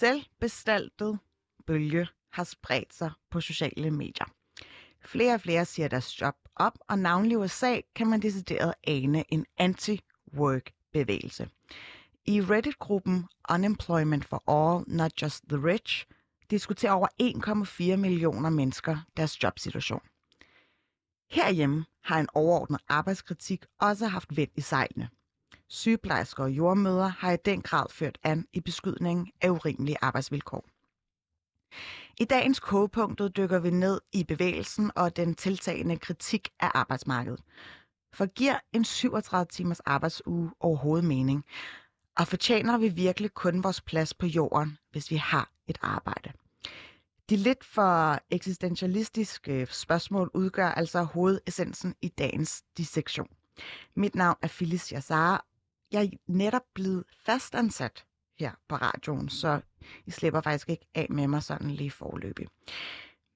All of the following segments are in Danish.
Selvbestaltet bølge har spredt sig på sociale medier. Flere og flere siger deres job op, og navnlig i USA kan man decideret ane en anti-work-bevægelse. I Reddit-gruppen Unemployment for All, Not Just the Rich, diskuterer over 1,4 millioner mennesker deres jobsituation. Herhjemme har en overordnet arbejdskritik også haft vind i sejlene. Sygeplejersker og jordmøder har i den grad ført an i beskydningen af urimelige arbejdsvilkår. I dagens kogepunktet dykker vi ned i bevægelsen og den tiltagende kritik af arbejdsmarkedet. For giver en 37 timers arbejdsuge overhovedet mening? Og fortjener vi virkelig kun vores plads på jorden, hvis vi har et arbejde? De lidt for eksistentialistiske spørgsmål udgør altså hovedessensen i dagens dissektion. Mit navn er Phyllis Yassar. Jeg er netop blevet fastansat her på radioen, så I slipper faktisk ikke af med mig sådan lige forløbig.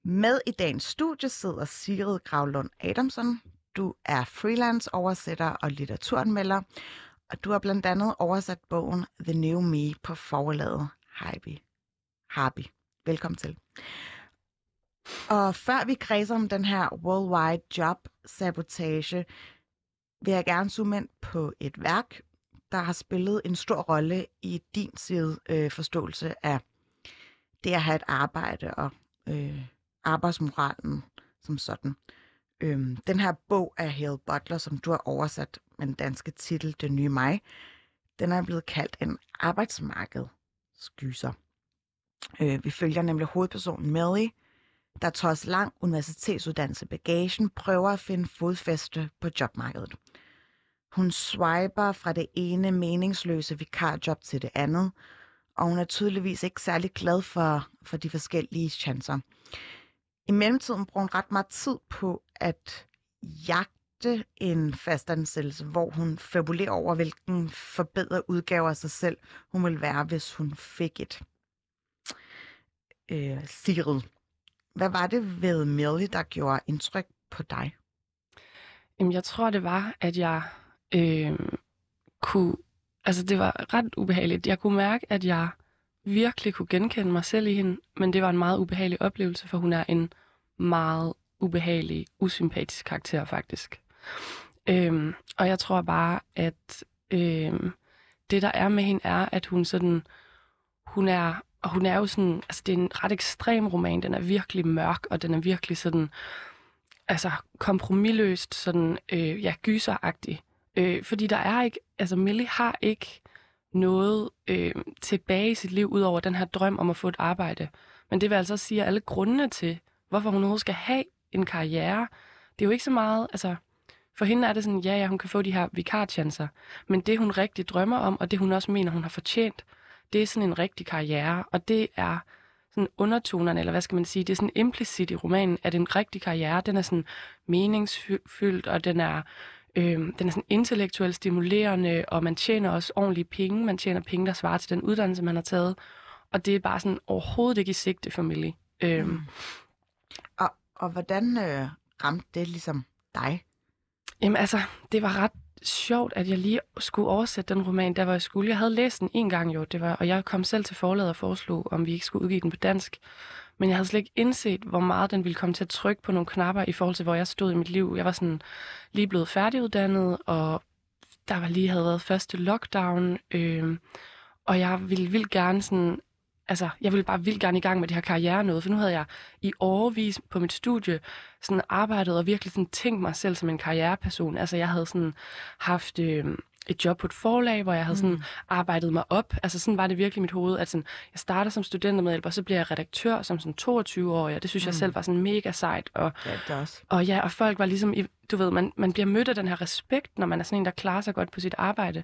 Med i dagens studie sidder Sigrid Gravlund Adamson. Du er freelance oversætter og litteraturanmelder, og du har blandt andet oversat bogen The New Me på forlaget Harby. Harby. Velkommen til. Og før vi kredser om den her worldwide job sabotage, vil jeg gerne zoome ind på et værk, der har spillet en stor rolle i din side øh, forståelse af det at have et arbejde og øh, arbejdsmoralen som sådan. Øhm, den her bog af Hale Butler, som du har oversat med den danske titel Det nye mig, den er blevet kaldt en arbejdsmarkedsgyser. Øh, vi følger nemlig hovedpersonen Melly, der trods lang universitetsuddannelse bagagen prøver at finde fodfæste på jobmarkedet. Hun swiper fra det ene meningsløse vikarjob til det andet, og hun er tydeligvis ikke særlig glad for, for de forskellige chancer. I mellemtiden bruger hun ret meget tid på at jagte en fastansættelse, hvor hun fabulerer over, hvilken forbedret udgave af sig selv hun vil være, hvis hun fik et. Øh, Sigrid, hvad var det ved Millie, der gjorde indtryk på dig? Jamen, jeg tror, det var, at jeg øh, kunne... Altså, det var ret ubehageligt. Jeg kunne mærke, at jeg virkelig kunne genkende mig selv i hende, men det var en meget ubehagelig oplevelse, for hun er en meget ubehagelig, usympatisk karakter, faktisk. Øhm, og jeg tror bare, at øhm, det, der er med hende, er, at hun sådan... Hun er, og hun er jo sådan... Altså, det er en ret ekstrem roman. Den er virkelig mørk, og den er virkelig sådan... Altså, kompromilløst, sådan, øh, ja, gyseragtig. Øh, fordi der er ikke... Altså, Millie har ikke noget øh, tilbage i sit liv, ud over den her drøm om at få et arbejde. Men det vil altså sige, at alle grundene til, hvorfor hun overhovedet skal have en karriere, det er jo ikke så meget, altså, for hende er det sådan, ja, ja, hun kan få de her vikarchancer, men det hun rigtig drømmer om, og det hun også mener, hun har fortjent, det er sådan en rigtig karriere, og det er sådan undertonerne, eller hvad skal man sige, det er sådan implicit i romanen, at en rigtig karriere, den er sådan meningsfyldt, og den er, øh, den er sådan intellektuelt stimulerende, og man tjener også ordentlige penge, man tjener penge, der svarer til den uddannelse, man har taget, og det er bare sådan overhovedet ikke i sigte for Millie. Øh, mm. Og, og hvordan øh, ramte det ligesom dig? Jamen altså, det var ret sjovt, at jeg lige skulle oversætte den roman, der var jeg skulle. Jeg havde læst den en gang jo, det var, og jeg kom selv til forladet og foreslog, om vi ikke skulle udgive den på dansk. Men jeg havde slet ikke indset, hvor meget den ville komme til at trykke på nogle knapper i forhold til, hvor jeg stod i mit liv. Jeg var sådan lige blevet færdiguddannet, og der var lige havde været første lockdown, øh, og jeg ville vildt gerne sådan altså, jeg ville bare vildt gerne i gang med det her karriere noget, for nu havde jeg i overvis på mit studie sådan arbejdet og virkelig sådan tænkt mig selv som en karriereperson. Altså, jeg havde sådan haft øh, et job på et forlag, hvor jeg havde sådan mm. arbejdet mig op. Altså, sådan var det virkelig i mit hoved, at sådan, jeg starter som studentermedhjælper, og så bliver jeg redaktør som sådan 22 år, og det synes mm. jeg selv var sådan mega sejt. Og, ja, det også. Og ja, og folk var ligesom, du ved, man, man bliver mødt af den her respekt, når man er sådan en, der klarer sig godt på sit arbejde.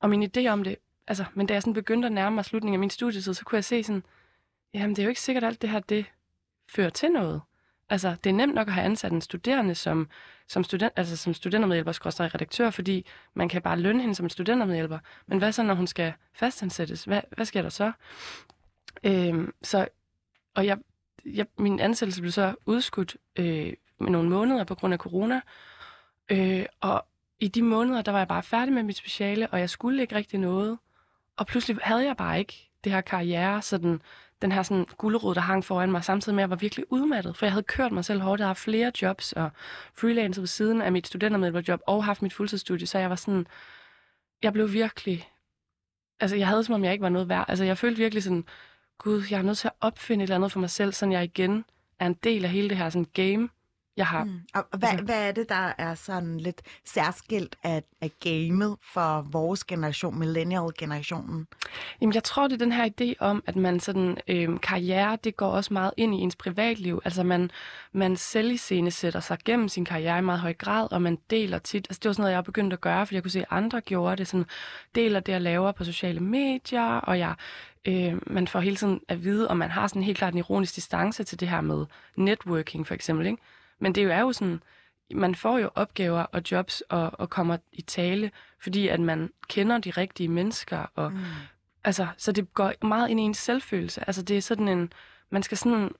Og min idé om det altså, men da jeg sådan begyndte at nærme mig slutningen af min studietid, så kunne jeg se sådan, jamen det er jo ikke sikkert, alt det her, det fører til noget. Altså, det er nemt nok at have ansat en studerende som, som, student, altså, som studentermedhjælper, skråstrej redaktør, fordi man kan bare lønne hende som en studentermedhjælper. Men hvad så, når hun skal fastansættes? Hvad, hvad sker der så? Øhm, så og jeg, jeg, min ansættelse blev så udskudt øh, med nogle måneder på grund af corona. Øh, og i de måneder, der var jeg bare færdig med mit speciale, og jeg skulle ikke rigtig noget. Og pludselig havde jeg bare ikke det her karriere, sådan, den her sådan gulerod, der hang foran mig, samtidig med, at jeg var virkelig udmattet, for jeg havde kørt mig selv hårdt. Jeg havde flere jobs og freelancer ved siden af mit studentermedlemmerjob og haft mit fuldtidsstudie, så jeg var sådan, jeg blev virkelig, altså jeg havde som om jeg ikke var noget værd. Altså jeg følte virkelig sådan, gud, jeg er nødt til at opfinde et eller andet for mig selv, så jeg igen er en del af hele det her sådan game, jeg har. Mm. Og hvad, altså, hvad er det, der er sådan lidt særskilt af, af gamet for vores generation, millennial-generationen? Jamen, jeg tror, det er den her idé om, at man sådan, øh, karriere, det går også meget ind i ens privatliv. Altså, man, man selv sætter sig gennem sin karriere i meget høj grad, og man deler tit. Altså, det var sådan noget, jeg begyndte at gøre, fordi jeg kunne se, at andre gjorde det. Sådan, deler det, jeg laver på sociale medier, og jeg øh, man får hele tiden at vide, og man har sådan helt klart en ironisk distance til det her med networking, for eksempel, ikke? Men det er jo sådan, man får jo opgaver og jobs og, og kommer i tale, fordi at man kender de rigtige mennesker. Og, mm. altså, så det går meget ind i ens selvfølelse. Altså det er sådan en, man skal sådan,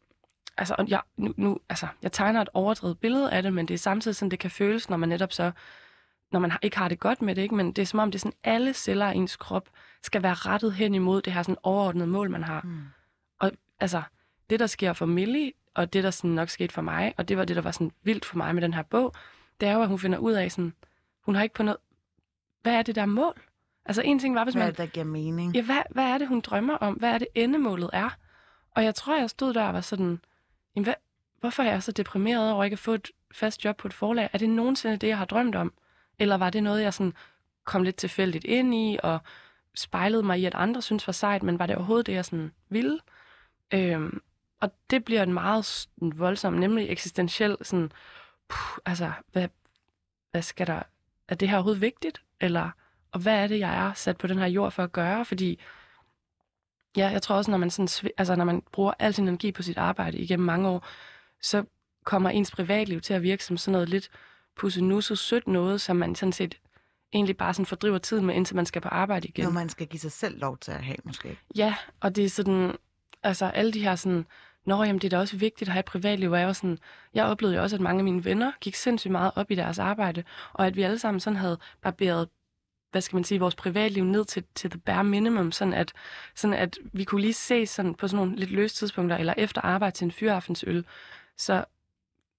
altså jeg, nu, nu, altså, jeg tegner et overdrevet billede af det, men det er samtidig sådan, det kan føles, når man netop så, når man ikke har det godt med det, ikke? men det er som om, det er sådan, alle celler af ens krop skal være rettet hen imod det her sådan overordnede mål, man har. Mm. Og altså, det der sker for Millie, og det, der sådan nok skete for mig, og det var det, der var sådan vildt for mig med den her bog, det er jo, at hun finder ud af sådan, hun har ikke på noget, hvad er det der mål? Altså en ting var, hvis man... Hvad er det, der giver mening? Ja, hvad, hvad er det, hun drømmer om? Hvad er det, endemålet er? Og jeg tror, jeg stod der og var sådan, jamen, hvad, hvorfor er jeg så deprimeret over ikke at få et fast job på et forlag? Er det nogensinde det, jeg har drømt om? Eller var det noget, jeg sådan kom lidt tilfældigt ind i, og spejlede mig i, at andre synes var sejt, men var det overhovedet det, jeg sådan ville? Øhm, og det bliver en meget voldsom, nemlig eksistentiel, sådan, puh, altså, hvad, hvad skal der, er det her overhovedet vigtigt? Eller, og hvad er det, jeg er sat på den her jord for at gøre? Fordi, ja, jeg tror også, når man, sådan, altså, når man bruger al sin energi på sit arbejde igennem mange år, så kommer ens privatliv til at virke som sådan noget lidt pussenusset sødt noget, som man sådan set egentlig bare sådan fordriver tiden med, indtil man skal på arbejde igen. Når man skal give sig selv lov til at have, måske. Ja, og det er sådan, altså alle de her sådan Nå, jamen det er da også vigtigt at have et privatliv, og jeg var sådan, jeg oplevede jo også, at mange af mine venner gik sindssygt meget op i deres arbejde, og at vi alle sammen sådan havde barberet hvad skal man sige, vores privatliv ned til, til the bare minimum, sådan at, sådan at vi kunne lige se sådan på sådan nogle lidt løse tidspunkter, eller efter arbejde til en fyraftensøl. Så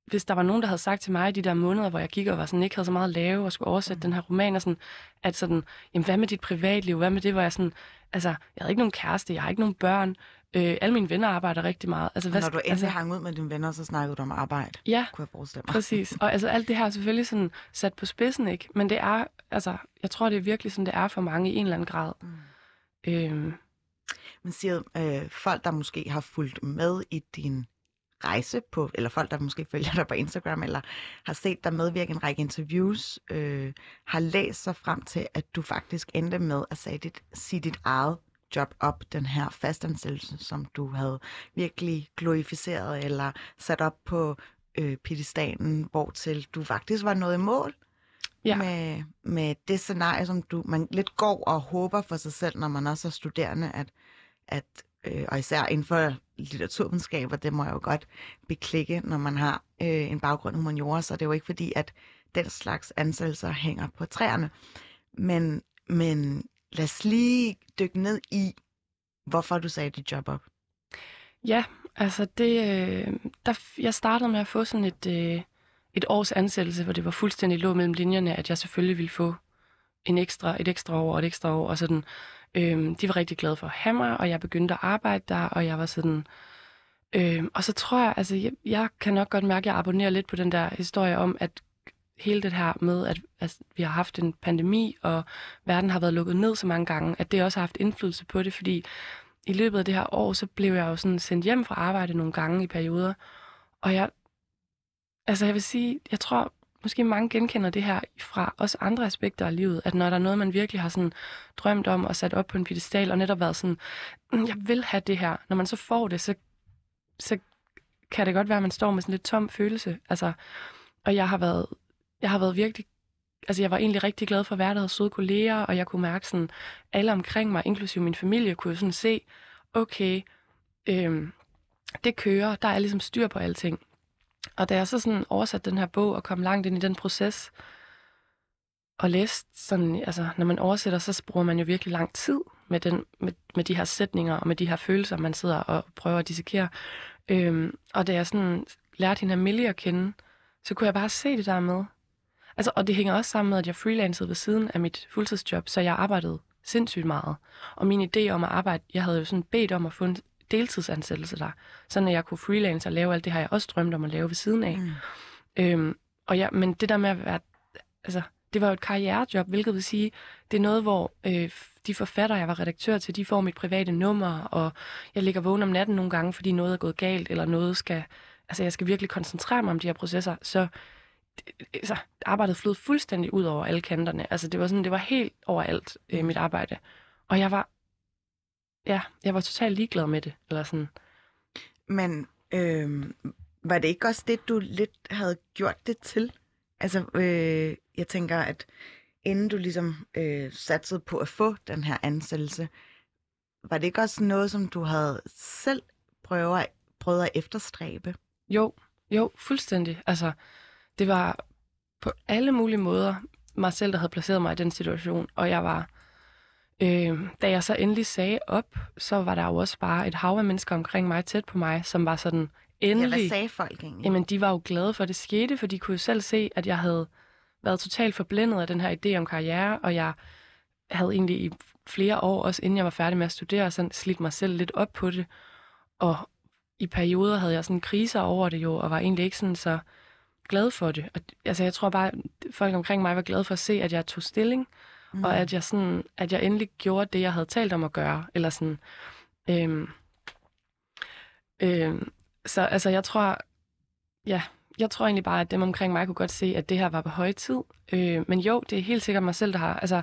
hvis der var nogen, der havde sagt til mig de der måneder, hvor jeg gik og var sådan, ikke havde så meget at lave og skulle oversætte mm. den her roman, og sådan, at sådan, jamen hvad med dit privatliv, hvad med det, hvor jeg sådan, altså, jeg havde ikke nogen kæreste, jeg har ikke nogen børn, Øh, alle mine venner arbejder rigtig meget. Altså, hvad, når du endelig altså, hang ud med dine venner, så snakkede du om arbejde, ja, kunne jeg forestille mig. præcis. Og altså, alt det her er selvfølgelig sådan sat på spidsen, ikke? Men det er, altså, jeg tror, det er virkelig sådan, det er for mange i en eller anden grad. Mm. Øhm. Men siger øh, folk, der måske har fulgt med i din rejse på, eller folk, der måske følger dig på Instagram, eller har set dig medvirke en række interviews, øh, har læst sig frem til, at du faktisk endte med at sige dit, sige dit eget job op, den her fastansættelse, som du havde virkelig glorificeret eller sat op på øh, pedestanen, hvor til du faktisk var nået i mål ja. med, med det scenarie, som du man lidt går og håber for sig selv, når man også er studerende, at, at øh, og især inden for litteraturvidenskaber, det må jeg jo godt beklikke, når man har øh, en baggrund humaniora, så det er jo ikke fordi, at den slags ansættelser hænger på træerne. Men, men lad os lige dykke ned i, hvorfor du sagde dit job op. Ja, altså det, øh, der, jeg startede med at få sådan et, øh, et års ansættelse, hvor det var fuldstændig lå mellem linjerne, at jeg selvfølgelig ville få en ekstra, et ekstra år og et ekstra år, og sådan, øh, de var rigtig glade for at have mig, og jeg begyndte at arbejde der, og jeg var sådan, øh, og så tror jeg, altså jeg, jeg kan nok godt mærke, at jeg abonnerer lidt på den der historie om, at hele det her med, at, altså, vi har haft en pandemi, og verden har været lukket ned så mange gange, at det også har haft indflydelse på det, fordi i løbet af det her år, så blev jeg jo sådan sendt hjem fra arbejde nogle gange i perioder, og jeg, altså jeg vil sige, jeg tror måske mange genkender det her fra også andre aspekter af livet, at når der er noget, man virkelig har sådan drømt om og sat op på en pedestal, og netop været sådan, mm, jeg vil have det her, når man så får det, så, så kan det godt være, at man står med sådan lidt tom følelse. Altså, og jeg har været jeg har været virkelig altså jeg var egentlig rigtig glad for at være der, havde søde kolleger, og jeg kunne mærke sådan, alle omkring mig, inklusive min familie, kunne sådan se, okay, øhm, det kører, der er ligesom styr på alting. Og da jeg så sådan oversatte den her bog og kom langt ind i den proces, og læste sådan, altså når man oversætter, så bruger man jo virkelig lang tid med, den, med, med de her sætninger og med de her følelser, man sidder og prøver at dissekere. Øhm, og da jeg sådan lærte hende her at kende, så kunne jeg bare se det der med. Altså, og det hænger også sammen med, at jeg freelancede ved siden af mit fuldtidsjob, så jeg arbejdede sindssygt meget. Og min idé om at arbejde, jeg havde jo sådan bedt om at få en deltidsansættelse der, så jeg kunne freelance og lave alt det, har jeg også drømt om at lave ved siden af. Mm. Øhm, og ja, men det der med at være, altså, det var jo et karrierejob, hvilket vil sige, det er noget, hvor øh, de forfatter, jeg var redaktør til, de får mit private nummer, og jeg ligger vågen om natten nogle gange, fordi noget er gået galt, eller noget skal, altså jeg skal virkelig koncentrere mig om de her processer, så altså, arbejdet flød fuldstændig ud over alle kanterne. Altså det var sådan, det var helt overalt, øh, mit arbejde. Og jeg var, ja, jeg var totalt ligeglad med det, eller sådan. Men øh, var det ikke også det, du lidt havde gjort det til? Altså, øh, jeg tænker, at inden du ligesom øh, satsede på at få den her ansættelse, var det ikke også noget, som du havde selv prøvet, prøvet at efterstræbe? Jo, jo, fuldstændig. Altså, det var på alle mulige måder mig selv, der havde placeret mig i den situation, og jeg var... Øh, da jeg så endelig sagde op, så var der jo også bare et hav af mennesker omkring mig, tæt på mig, som var sådan, endelig... Ja, hvad sagde folk egentlig? Jamen, de var jo glade for, at det skete, for de kunne jo selv se, at jeg havde været totalt forblændet af den her idé om karriere, og jeg havde egentlig i flere år, også inden jeg var færdig med at studere, sådan slidt mig selv lidt op på det. Og i perioder havde jeg sådan kriser over det jo, og var egentlig ikke sådan så glad for det. Og, altså, jeg tror bare, folk omkring mig var glade for at se, at jeg tog stilling, mm. og at jeg, sådan, at jeg endelig gjorde det, jeg havde talt om at gøre. Eller sådan, øhm, øhm, så altså, jeg tror, ja, jeg tror egentlig bare, at dem omkring mig kunne godt se, at det her var på høje tid. Øh, men jo, det er helt sikkert mig selv, der har... Altså,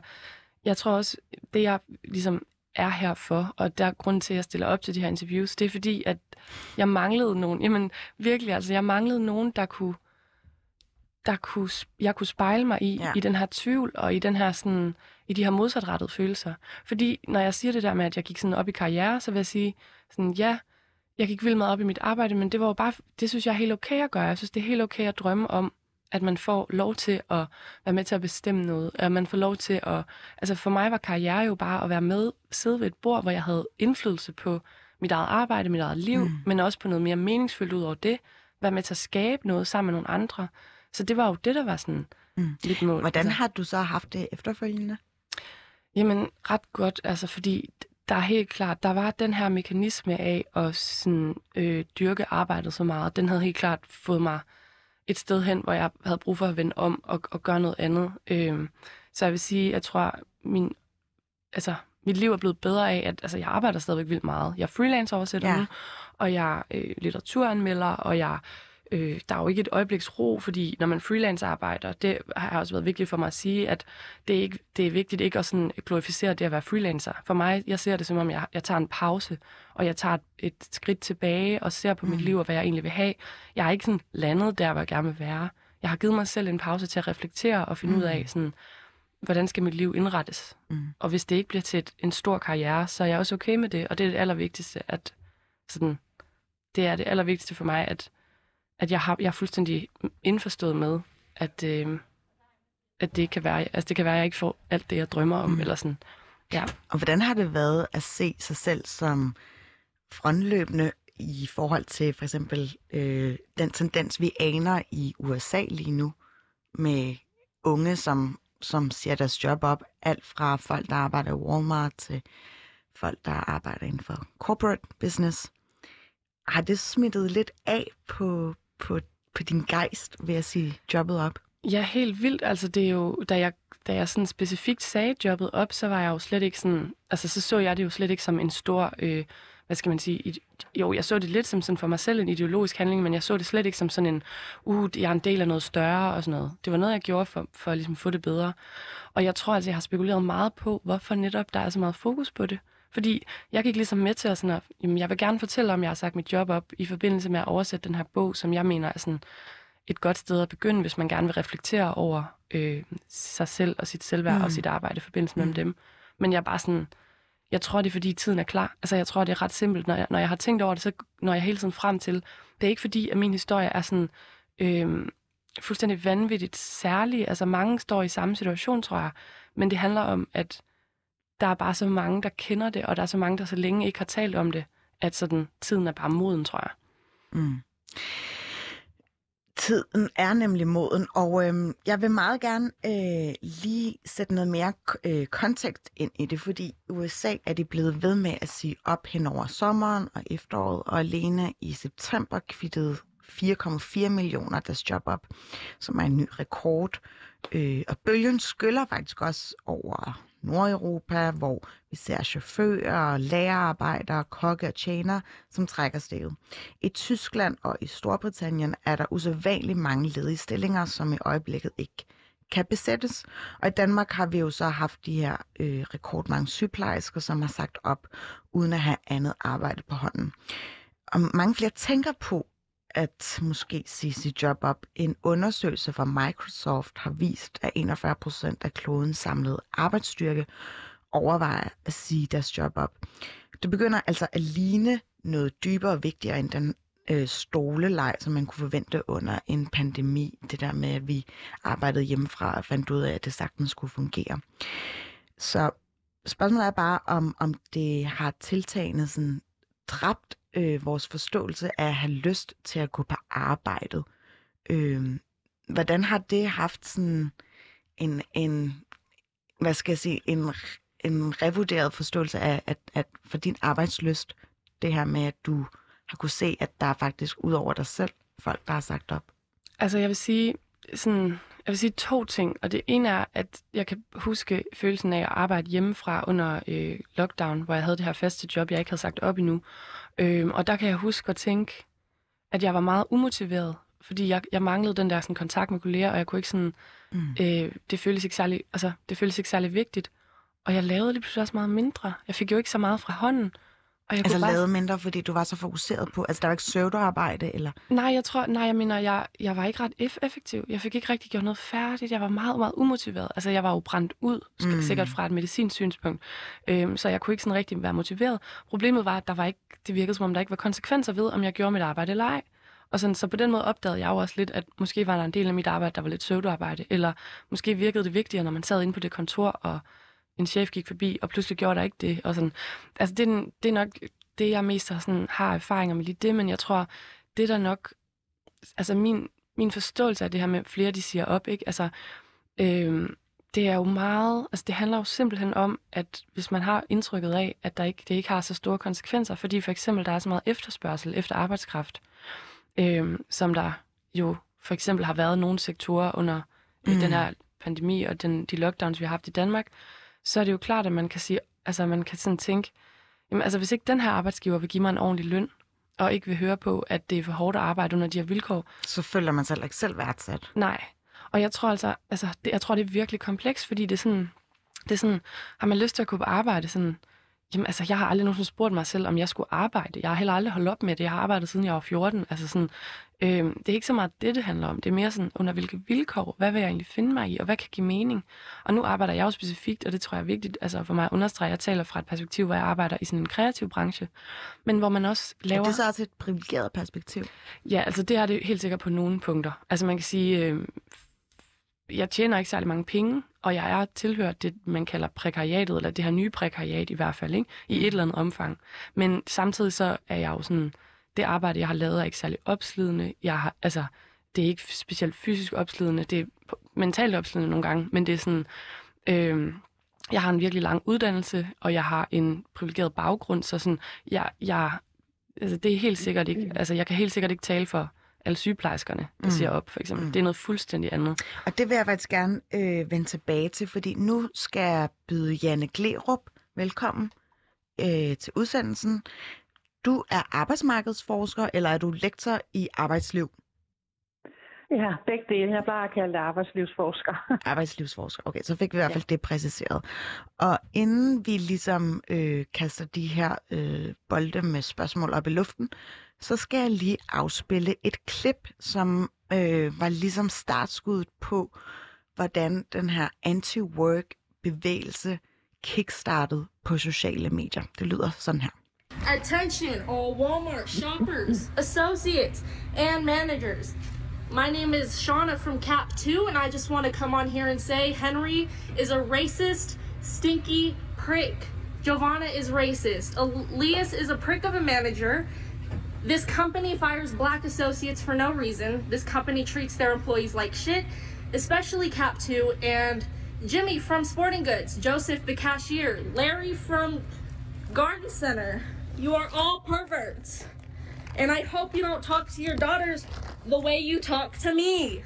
jeg tror også, det jeg ligesom er her for, og der er grund til, at jeg stiller op til de her interviews, det er fordi, at jeg manglede nogen, jamen virkelig, altså jeg manglede nogen, der kunne, der kunne, jeg kunne spejle mig i, ja. i den her tvivl, og i den her sådan, i de her modsatrettede følelser. Fordi når jeg siger det der med, at jeg gik sådan op i karriere, så vil jeg sige sådan, ja, jeg gik vildt meget op i mit arbejde, men det var jo bare, det synes jeg er helt okay at gøre. Jeg synes, det er helt okay at drømme om, at man får lov til at være med til at bestemme noget, at man får lov til at... Altså for mig var karriere jo bare at være med, sidde ved et bord, hvor jeg havde indflydelse på mit eget arbejde, mit eget liv, mm. men også på noget mere meningsfyldt ud over det. Være med til at skabe noget sammen med nogle andre. Så det var jo det, der var sådan mm. lidt mål. Hvordan altså. har du så haft det efterfølgende? Jamen, ret godt, altså fordi der er helt klart, der var den her mekanisme af at sådan, øh, dyrke arbejdet så meget. Den havde helt klart fået mig et sted hen, hvor jeg havde brug for at vende om og, og gøre noget andet. Øh, så jeg vil sige, jeg tror, min, altså, mit liv er blevet bedre af, at altså, jeg arbejder stadigvæk vildt meget. Jeg er freelance oversætter ja. nu, og jeg er øh, litteraturanmelder, og jeg øh, der er jo ikke et øjebliks ro, fordi når man freelance arbejder, det har også været vigtigt for mig at sige, at det er, ikke, det er vigtigt ikke at sådan glorificere det at være freelancer. For mig, jeg ser det som om, jeg, jeg tager en pause, og jeg tager et, et skridt tilbage og ser på mm. mit liv og hvad jeg egentlig vil have. Jeg er ikke sådan landet der, hvor jeg gerne vil være. Jeg har givet mig selv en pause til at reflektere og finde mm. ud af, sådan, hvordan skal mit liv indrettes. Mm. Og hvis det ikke bliver til et, en stor karriere, så er jeg også okay med det. Og det er det allervigtigste, at sådan, det er det allervigtigste for mig, at at jeg, har, jeg er fuldstændig indforstået med, at, øh, at det kan være, altså det kan være, at jeg ikke får alt det, jeg drømmer om, mm. eller sådan. Ja. Og hvordan har det været at se sig selv som frontløbende i forhold til for eksempel øh, den tendens, vi aner i USA lige nu, med unge, som, som siger deres job op, alt fra folk, der arbejder i Walmart, til folk, der arbejder inden for corporate business. Har det smittet lidt af på, på, på din gejst ved at sige jobbet op? Ja, helt vildt. Altså det er jo, da jeg, da jeg sådan specifikt sagde jobbet op, så var jeg jo slet ikke sådan, altså så så jeg det jo slet ikke som en stor, øh, hvad skal man sige, jo, jeg så det lidt som sådan for mig selv en ideologisk handling, men jeg så det slet ikke som sådan en, uh, jeg er en del af noget større og sådan noget. Det var noget, jeg gjorde for, for ligesom at ligesom få det bedre. Og jeg tror, altså, jeg har spekuleret meget på, hvorfor netop der er så meget fokus på det. Fordi jeg gik ligesom med til at sådan at, jamen, jeg vil gerne fortælle, om jeg har sagt mit job op i forbindelse med at oversætte den her bog, som jeg mener er sådan et godt sted at begynde, hvis man gerne vil reflektere over øh, sig selv og sit selvværd mm. og sit arbejde i forbindelse med mm. dem. Men jeg er bare sådan, jeg tror, det er fordi tiden er klar. Altså jeg tror, det er ret simpelt. Når jeg, når jeg har tænkt over det, så når jeg hele tiden frem til, det er ikke fordi, at min historie er sådan, øh, fuldstændig vanvittigt særlige. Altså mange står i samme situation, tror jeg. Men det handler om, at der er bare så mange, der kender det, og der er så mange, der så længe ikke har talt om det, at sådan, tiden er bare moden, tror jeg. Mm. Tiden er nemlig moden, og øhm, jeg vil meget gerne øh, lige sætte noget mere øh, kontekst ind i det, fordi USA er de blevet ved med at sige op hen over sommeren og efteråret, og alene i september kvittede 4,4 millioner deres job op, som er en ny rekord. Øh, og bølgen skyller faktisk også over Nordeuropa, hvor vi ser chauffører, lærerarbejdere, kokke og tjener, som trækker steget. I Tyskland og i Storbritannien er der usædvanligt mange ledige stillinger, som i øjeblikket ikke kan besættes. Og i Danmark har vi jo så haft de her øh, rekordmange sygeplejersker, som har sagt op, uden at have andet arbejde på hånden. Og mange flere tænker på, at måske sige sit job op. En undersøgelse fra Microsoft har vist, at 41 procent af klodens samlede arbejdsstyrke overvejer at sige deres job op. Det begynder altså at ligne noget dybere og vigtigere end den øh, stoleleg, som man kunne forvente under en pandemi. Det der med, at vi arbejdede hjemmefra og fandt ud af, at det sagtens skulle fungere. Så spørgsmålet er bare, om, om det har tiltagende sådan dræbt øh, vores forståelse af at have lyst til at gå på arbejdet. Øh, hvordan har det haft sådan en, en hvad skal jeg sige, en, en revurderet forståelse af, at, at for din arbejdsløst, det her med, at du har kunne se, at der er faktisk ud over dig selv folk, der har sagt op? Altså jeg vil sige, sådan, jeg vil sige to ting, og det ene er, at jeg kan huske følelsen af at arbejde hjemmefra under øh, lockdown, hvor jeg havde det her faste job, jeg ikke havde sagt op endnu. Øh, og der kan jeg huske at tænke, at jeg var meget umotiveret, fordi jeg, jeg manglede den der sådan, kontakt med kolleger, og jeg kunne ikke sådan, mm. øh, det føltes ikke særlig, altså, det føltes ikke særlig vigtigt. Og jeg lavede lige pludselig også meget mindre. Jeg fik jo ikke så meget fra hånden. Og jeg altså bare... lavet mindre, fordi du var så fokuseret på, altså der var ikke søvdearbejde, eller? Nej, jeg tror, nej, jeg mener, jeg, jeg var ikke ret effektiv. Jeg fik ikke rigtig gjort noget færdigt. Jeg var meget, meget umotiveret. Altså jeg var jo brændt ud, mm. sikkert fra et medicinsynspunkt. Øhm, så jeg kunne ikke sådan rigtig være motiveret. Problemet var, at der var ikke, det virkede som om, der ikke var konsekvenser ved, om jeg gjorde mit arbejde eller ej. Og sådan, så på den måde opdagede jeg jo også lidt, at måske var der en del af mit arbejde, der var lidt søvdearbejde, eller måske virkede det vigtigere, når man sad inde på det kontor, og en chef gik forbi, og pludselig gjorde der ikke det. Og sådan. Altså, det, er, det er nok det, jeg mest har, sådan, har erfaringer med lige det, men jeg tror, det der nok... Altså, min, min forståelse af det her med, flere de siger op, ikke? Altså, øh, det er jo meget... Altså, det handler jo simpelthen om, at hvis man har indtrykket af, at der ikke, det ikke har så store konsekvenser, fordi for eksempel, der er så meget efterspørgsel efter arbejdskraft, øh, som der jo for eksempel har været nogle sektorer under øh, mm. den her pandemi og den, de lockdowns, vi har haft i Danmark, så er det jo klart, at man kan sige, altså man kan sådan tænke, jamen altså hvis ikke den her arbejdsgiver vil give mig en ordentlig løn, og ikke vil høre på, at det er for hårdt at arbejde under de her vilkår. Så føler man sig heller ikke selv værdsat. Nej. Og jeg tror altså, altså det, jeg tror, det er virkelig komplekst, fordi det er sådan, det er sådan, har man lyst til at på arbejde, sådan, Jamen, altså, jeg har aldrig nogensinde spurgt mig selv, om jeg skulle arbejde. Jeg har heller aldrig holdt op med det. Jeg har arbejdet siden jeg var 14. Altså sådan, øh, det er ikke så meget det, det handler om. Det er mere sådan, under hvilke vilkår, hvad vil jeg egentlig finde mig i, og hvad kan give mening? Og nu arbejder jeg jo specifikt, og det tror jeg er vigtigt altså for mig at understrege. Jeg taler fra et perspektiv, hvor jeg arbejder i sådan en kreativ branche, men hvor man også laver... Er det så også et privilegeret perspektiv? Ja, altså det er det helt sikkert på nogle punkter. Altså man kan sige, øh, jeg tjener ikke særlig mange penge, og jeg er tilhørt det, man kalder prekariatet, eller det her nye prekariat i hvert fald, ikke? i et eller andet omfang. Men samtidig så er jeg jo sådan, det arbejde, jeg har lavet, er ikke særlig opslidende. Jeg har, altså, det er ikke specielt fysisk opslidende, det er mentalt opslidende nogle gange, men det er sådan, øh, jeg har en virkelig lang uddannelse, og jeg har en privilegeret baggrund, så sådan, jeg, jeg, altså, det er helt sikkert ikke, altså, jeg kan helt sikkert ikke tale for alle sygeplejerskerne, der mm. siger op, for eksempel. Mm. Det er noget fuldstændig andet. Og det vil jeg faktisk gerne øh, vende tilbage til, fordi nu skal jeg byde Janne Glerup velkommen øh, til udsendelsen. Du er arbejdsmarkedsforsker, eller er du lektor i arbejdsliv? Ja, begge dele. Jeg plejer at kalde det arbejdslivsforsker. arbejdslivsforsker. Okay, så fik vi i hvert fald ja. det præciseret. Og inden vi ligesom øh, kaster de her øh, bolde med spørgsmål op i luften, så skal jeg lige afspille et klip, som øh, var ligesom startskuddet på, hvordan den her anti-work bevægelse kickstartede på sociale medier. Det lyder sådan her. Attention all Walmart shoppers, associates and managers. My name is Shauna from CAP 2, and I just want to come on here and say Henry is a racist, stinky prick. Giovanna is racist. Elias is a prick of a manager. This company fires black associates for no reason. This company treats their employees like shit, especially Cap 2 and Jimmy from Sporting Goods, Joseph the cashier, Larry from Garden Center. You are all perverts. And I hope you don't talk to your daughters the way you talk to me.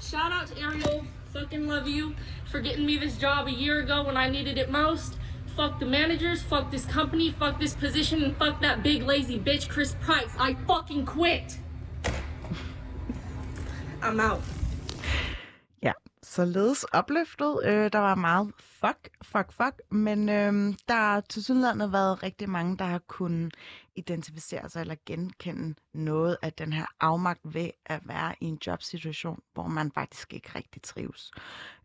Shout out to Ariel. Fucking love you for getting me this job a year ago when I needed it most. Fuck the managers, fuck this company, fuck this position, and fuck that big lazy bitch Chris Price. I fucking quit. I'm out. Ja, således opløftet. Øh, der var meget fuck, fuck, fuck, men øh, der har til synligheden været rigtig mange, der har kunnet identificere sig eller genkende noget af den her afmagt ved at være i en jobsituation, hvor man faktisk ikke rigtig trives.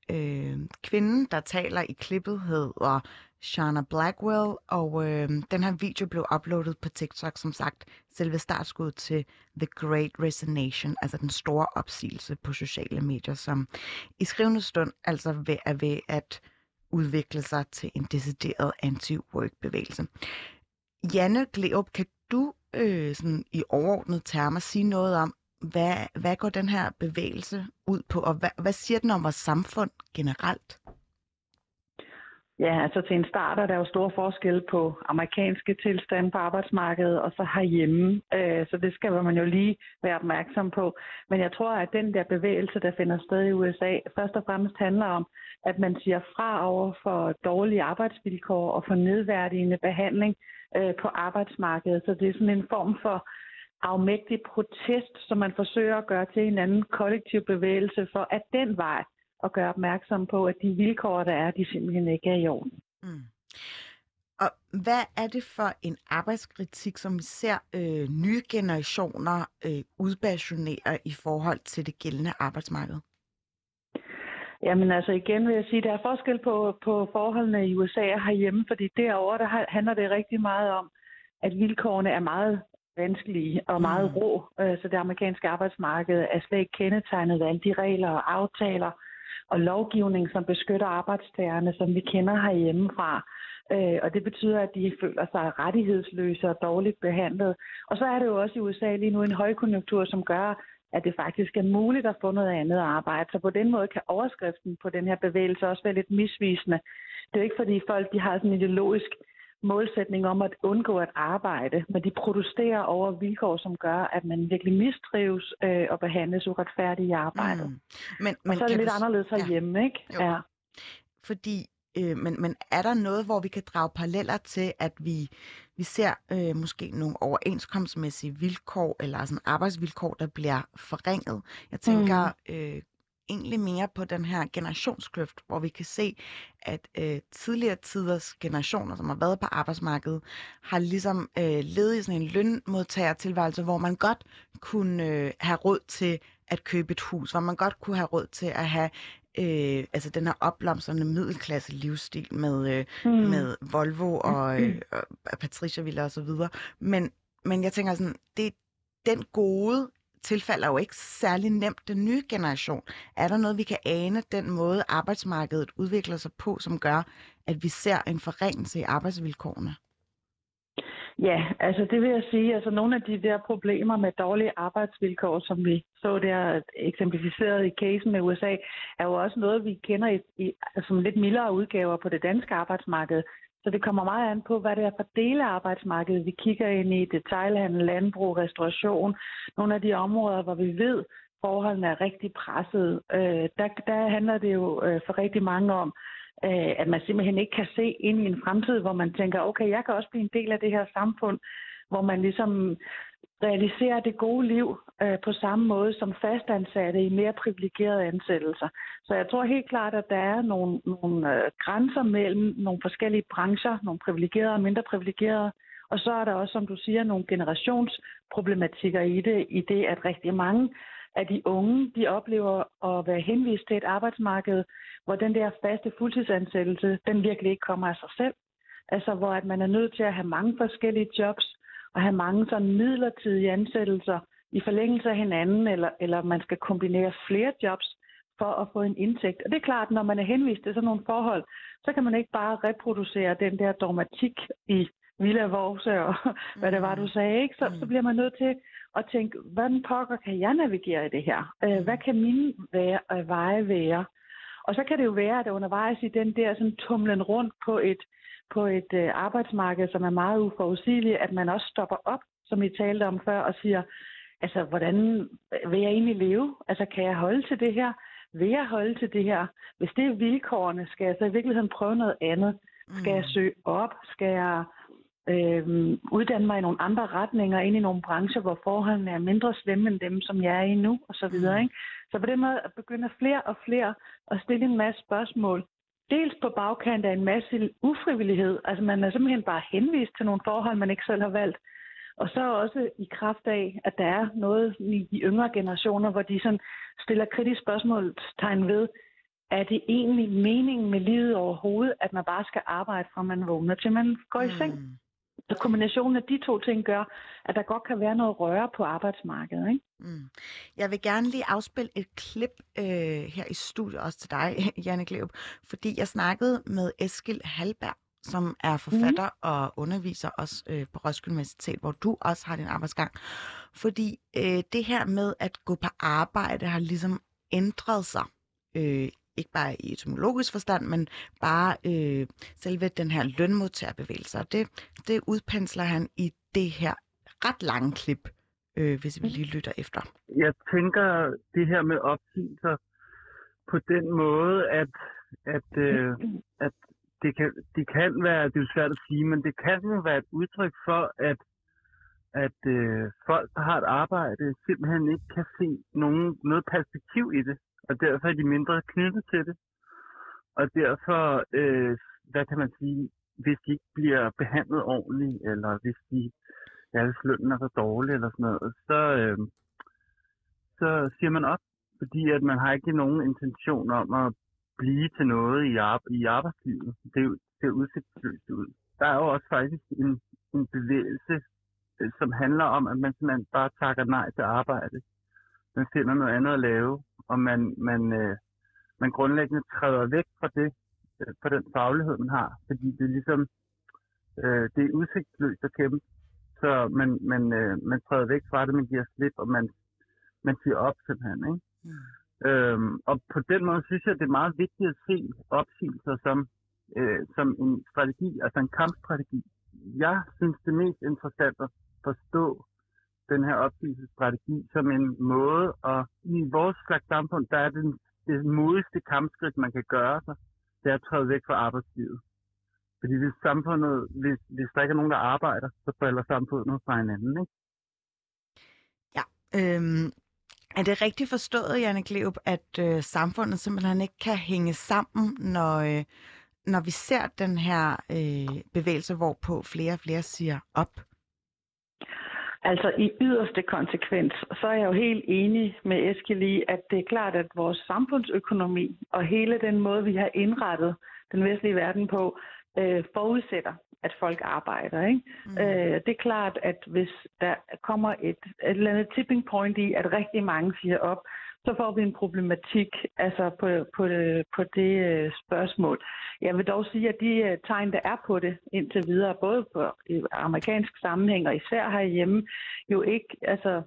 Øh, kvinden, der taler i klippet, hedder Shana Blackwell, og øh, den her video blev uploadet på TikTok, som sagt, selve startskud til The Great Resignation, altså den store opsigelse på sociale medier, som i skrivende stund altså ved, er ved at udvikle sig til en decideret anti-work-bevægelse. Janne Gleup, kan du øh, sådan i overordnet termer sige noget om, hvad, hvad går den her bevægelse ud på, og hvad, hvad siger den om vores samfund generelt? Ja, altså til en start er der jo store forskel på amerikanske tilstande på arbejdsmarkedet og så herhjemme. Øh, så det skal man jo lige være opmærksom på. Men jeg tror, at den der bevægelse, der finder sted i USA, først og fremmest handler om, at man siger fra over for dårlige arbejdsvilkår og for nedværdigende behandling øh, på arbejdsmarkedet. Så det er sådan en form for afmægtig protest, som man forsøger at gøre til en anden kollektiv bevægelse for, at den vej og gøre opmærksom på, at de vilkår, der er, de simpelthen ikke er i orden. Mm. Og hvad er det for en arbejdskritik, som vi ser øh, nye generationer øh, udbasionere i forhold til det gældende arbejdsmarked? Jamen altså igen vil jeg sige, at der er forskel på, på forholdene i USA og herhjemme, fordi derovre der handler det rigtig meget om, at vilkårene er meget vanskelige og meget mm. rå. Øh, så det amerikanske arbejdsmarked er slet ikke kendetegnet af alle de regler og aftaler, og lovgivning, som beskytter arbejdstagerne, som vi kender herhjemmefra. Øh, og det betyder, at de føler sig rettighedsløse og dårligt behandlet. Og så er det jo også i USA lige nu en højkonjunktur, som gør, at det faktisk er muligt at få noget andet arbejde. Så på den måde kan overskriften på den her bevægelse også være lidt misvisende. Det er jo ikke fordi folk de har sådan en ideologisk målsætning om at undgå at arbejde, men de protesterer over vilkår, som gør, at man virkelig mistrives øh, og behandles uretfærdigt i arbejdet. Mm. Men, men og så er det lidt du... anderledes herhjemme, ja. ikke? Jo. Ja. Fordi, øh, men, men er der noget, hvor vi kan drage paralleller til, at vi, vi ser øh, måske nogle overenskomstmæssige vilkår, eller sådan arbejdsvilkår, der bliver forringet? Jeg tænker, mm. øh, egentlig mere på den her generationskløft, hvor vi kan se, at øh, tidligere tiders generationer, som har været på arbejdsmarkedet, har ligesom øh, levet i sådan en lønmodtagertilværelse, hvor man godt kunne øh, have råd til at købe et hus, hvor man godt kunne have råd til at have øh, altså den her opblomstrende middelklasse livsstil med, øh, mm. med Volvo og, øh, og Patricia Villa og så videre. Men, men jeg tænker sådan, det den gode tilfalder jo ikke særlig nemt den nye generation. Er der noget, vi kan ane den måde, arbejdsmarkedet udvikler sig på, som gør, at vi ser en forringelse i arbejdsvilkårene? Ja, altså det vil jeg sige, altså nogle af de der problemer med dårlige arbejdsvilkår, som vi så der eksemplificeret i casen med USA, er jo også noget, vi kender i, i som lidt mildere udgaver på det danske arbejdsmarked. Så det kommer meget an på, hvad det er for dele af arbejdsmarkedet. Vi kigger ind i detailhandel, landbrug, restauration. Nogle af de områder, hvor vi ved, forholdene er rigtig presset. Øh, der, der handler det jo øh, for rigtig mange om, øh, at man simpelthen ikke kan se ind i en fremtid, hvor man tænker, okay, jeg kan også blive en del af det her samfund, hvor man ligesom realisere det gode liv øh, på samme måde som fastansatte i mere privilegerede ansættelser. Så jeg tror helt klart, at der er nogle, nogle øh, grænser mellem nogle forskellige brancher, nogle privilegerede og mindre privilegerede, og så er der også, som du siger, nogle generationsproblematikker i det, i det, at rigtig mange af de unge, de oplever at være henvist til et arbejdsmarked, hvor den der faste fuldtidsansættelse, den virkelig ikke kommer af sig selv. Altså hvor at man er nødt til at have mange forskellige jobs, at have mange sådan midlertidige ansættelser i forlængelse af hinanden, eller, eller man skal kombinere flere jobs for at få en indtægt. Og det er klart, når man er henvist til sådan nogle forhold, så kan man ikke bare reproducere den der dogmatik i Villa Vorse og hvad det var, du sagde. Ikke? Så, så bliver man nødt til at tænke, hvordan pokker kan jeg navigere i det her? Øh, hvad kan mine være, øh, veje være? Og så kan det jo være, at undervejs i den der sådan tumlen rundt på et, på et øh, arbejdsmarked, som er meget uforudsigeligt, at man også stopper op, som I talte om før, og siger, altså, hvordan vil jeg egentlig leve? Altså, kan jeg holde til det her? Vil jeg holde til det her? Hvis det er vilkårene, skal jeg så i virkeligheden prøve noget andet? Skal jeg søge op? Skal jeg øh, uddanne mig i nogle andre retninger, ind i nogle brancher, hvor forholdene er mindre slemme end dem, som jeg er i nu, og så videre. Ikke? Så på den måde begynder flere og flere at stille en masse spørgsmål. Dels på bagkant af en masse ufrivillighed, altså man er simpelthen bare henvist til nogle forhold, man ikke selv har valgt. Og så også i kraft af, at der er noget i de yngre generationer, hvor de sådan stiller kritisk spørgsmålstegn ved, er det egentlig meningen med livet overhovedet, at man bare skal arbejde fra man vågner til man går i seng? Mm. Så kombinationen af de to ting gør, at der godt kan være noget røre på arbejdsmarkedet. Ikke? Mm. Jeg vil gerne lige afspille et klip øh, her i studiet også til dig, Janne Gleup, fordi jeg snakkede med Eskil Halberg, som er forfatter mm. og underviser også øh, på Roskilde Universitet, hvor du også har din arbejdsgang. Fordi øh, det her med at gå på arbejde har ligesom ændret sig øh, ikke bare i etymologisk forstand, men bare øh, selve den her lønmodtagerbevægelse. Og det, det udpensler han i det her ret lange klip, øh, hvis vi lige lytter efter. Jeg tænker det her med opsigelser på den måde, at, at, øh, at det, kan, det kan være, det er svært at sige, men det kan jo være et udtryk for, at at øh, folk, der har et arbejde, simpelthen ikke kan se nogen, noget perspektiv i det og derfor er de mindre knyttet til det. Og derfor, øh, hvad kan man sige, hvis de ikke bliver behandlet ordentligt, eller hvis de, ja, hvis lønnen er så dårlig, eller sådan noget, så, øh, så siger man op, fordi at man har ikke nogen intention om at blive til noget i, ar- i arbejdslivet. Det ser udsigtsløst ud. Der er jo også faktisk en, en bevægelse, øh, som handler om, at man simpelthen bare takker nej til arbejde. Man finder noget andet at lave og man, man, øh, man grundlæggende træder væk fra det, øh, fra den faglighed, man har, fordi det er ligesom, øh, det er udsigtsløst at kæmpe, så man, man, øh, man træder væk fra det, man giver slip, og man, man siger op simpelthen, ikke? Mm. Øhm, og på den måde synes jeg, det er meget vigtigt at se opsigelser som, øh, som en strategi, altså en kampstrategi. Jeg synes, det mest interessant at forstå den her opgivelsesstrategi som en måde, og i vores slags samfund, der er det det modigste kampskridt, man kan gøre sig, det er at træde væk fra arbejdslivet. Fordi hvis samfundet, hvis, hvis der ikke er nogen, der arbejder, så falder samfundet fra hinanden, ikke? Ja, øhm, er det rigtigt forstået, Janne Gleup, at øh, samfundet simpelthen ikke kan hænge sammen, når, øh, når vi ser den her øh, bevægelse, hvorpå flere og flere siger op? Altså i yderste konsekvens, så er jeg jo helt enig med Eskil i, at det er klart, at vores samfundsøkonomi og hele den måde, vi har indrettet den vestlige verden på, øh, forudsætter, at folk arbejder. Ikke? Mm. Øh, det er klart, at hvis der kommer et, et eller andet tipping point i, at rigtig mange siger op, så får vi en problematik altså på, på, på det uh, spørgsmål. Jeg vil dog sige, at de uh, tegn, der er på det indtil videre, både på amerikansk sammenhæng og især herhjemme, jo ikke altså,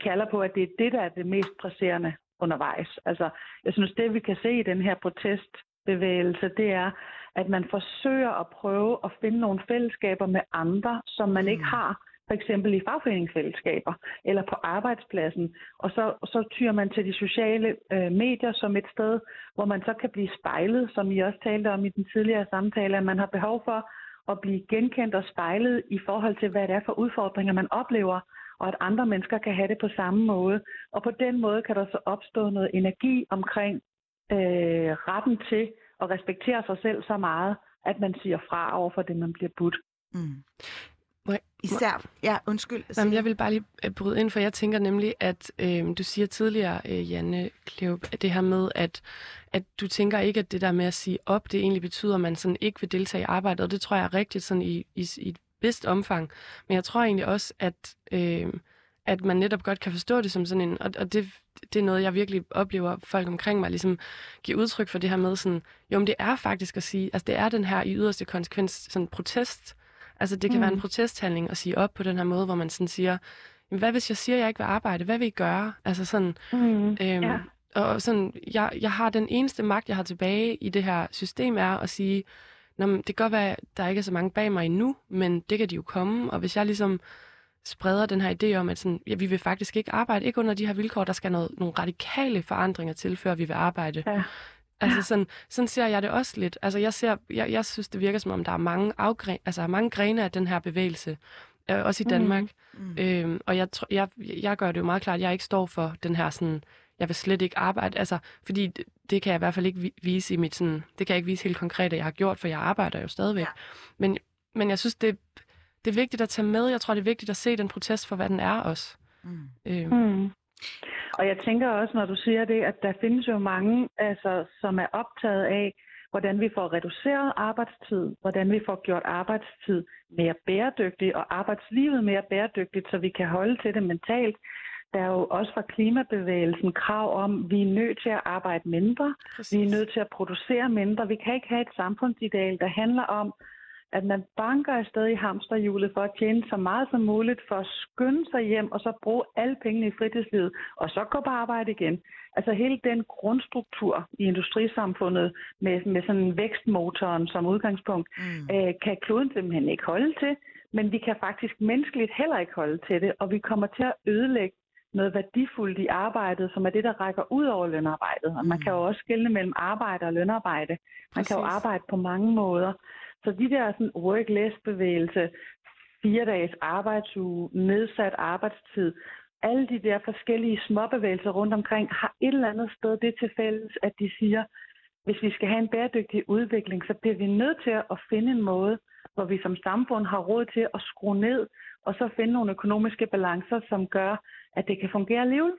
kalder på, at det er det, der er det mest presserende undervejs. Altså, jeg synes, det vi kan se i den her protestbevægelse, det er, at man forsøger at prøve at finde nogle fællesskaber med andre, som man ikke mm. har for eksempel i fagforeningsfællesskaber eller på arbejdspladsen, og så, så tyrer man til de sociale øh, medier som et sted, hvor man så kan blive spejlet, som I også talte om i den tidligere samtale, at man har behov for at blive genkendt og spejlet i forhold til, hvad det er for udfordringer, man oplever, og at andre mennesker kan have det på samme måde. Og på den måde kan der så opstå noget energi omkring øh, retten til at respektere sig selv så meget, at man siger fra over for det, man bliver budt. Mm. Især, ja, undskyld. Jamen, jeg vil bare lige øh, bryde ind, for jeg tænker nemlig, at øh, du siger tidligere, øh, Janne Kleup, at det her med, at, at du tænker ikke, at det der med at sige op, det egentlig betyder, at man sådan ikke vil deltage i arbejdet, og det tror jeg er rigtigt sådan i, i, i et vist omfang. Men jeg tror egentlig også, at, øh, at man netop godt kan forstå det som sådan en, og, og det, det er noget, jeg virkelig oplever folk omkring mig, ligesom give udtryk for det her med sådan, jo, men det er faktisk at sige, altså det er den her i yderste konsekvens sådan protest. Altså det kan mm. være en protesthandling at sige op på den her måde, hvor man sådan siger, hvad hvis jeg siger, at jeg ikke vil arbejde? Hvad vil I gøre? Altså sådan, mm. øhm, ja. og sådan, jeg, jeg har den eneste magt, jeg har tilbage i det her system, er at sige, Nå, det kan godt være, at der ikke er så mange bag mig endnu, men det kan de jo komme, og hvis jeg ligesom spreder den her idé om, at sådan, ja, vi vil faktisk ikke arbejde, ikke under de her vilkår, der skal noget, nogle radikale forandringer til, før vi vil arbejde. Ja. Altså sådan, sådan ser jeg det også lidt. Altså jeg, ser, jeg, jeg synes, det virker som om, der er mange, afgren, altså mange grene af den her bevægelse, øh, også i Danmark. Mm. Mm. Øhm, og jeg, jeg, jeg gør det jo meget klart, at jeg ikke står for den her sådan, jeg vil slet ikke arbejde, altså, fordi det, det kan jeg i hvert fald ikke vise i mit sådan, det kan jeg ikke vise helt konkret, at jeg har gjort, for jeg arbejder jo stadigvæk. Ja. Men, men jeg synes, det, det er vigtigt at tage med. Jeg tror, det er vigtigt at se den protest for, hvad den er også. Mm. Øhm. Mm. Og jeg tænker også, når du siger det, at der findes jo mange, altså, som er optaget af, hvordan vi får reduceret arbejdstid, hvordan vi får gjort arbejdstid mere bæredygtig og arbejdslivet mere bæredygtigt, så vi kan holde til det mentalt. Der er jo også fra klimabevægelsen krav om, at vi er nødt til at arbejde mindre, Præcis. vi er nødt til at producere mindre. Vi kan ikke have et samfundsideal, der handler om, at man banker afsted i hamsterhjulet for at tjene så meget som muligt, for at skynde sig hjem, og så bruge alle pengene i fritidslivet, og så gå på arbejde igen. Altså hele den grundstruktur i industrisamfundet med, med sådan vækstmotoren som udgangspunkt, mm. øh, kan kloden simpelthen ikke holde til, men vi kan faktisk menneskeligt heller ikke holde til det, og vi kommer til at ødelægge noget værdifuldt i arbejdet, som er det, der rækker ud over lønarbejdet. Og man mm. kan jo også skille mellem arbejde og lønarbejde. Man Præcis. kan jo arbejde på mange måder. Så de der sådan work-less-bevægelse, fire dages arbejdsuge, nedsat arbejdstid, alle de der forskellige småbevægelser rundt omkring har et eller andet sted det til fælles, at de siger, hvis vi skal have en bæredygtig udvikling, så bliver vi nødt til at finde en måde, hvor vi som samfund har råd til at skrue ned, og så finde nogle økonomiske balancer, som gør, at det kan fungere alligevel.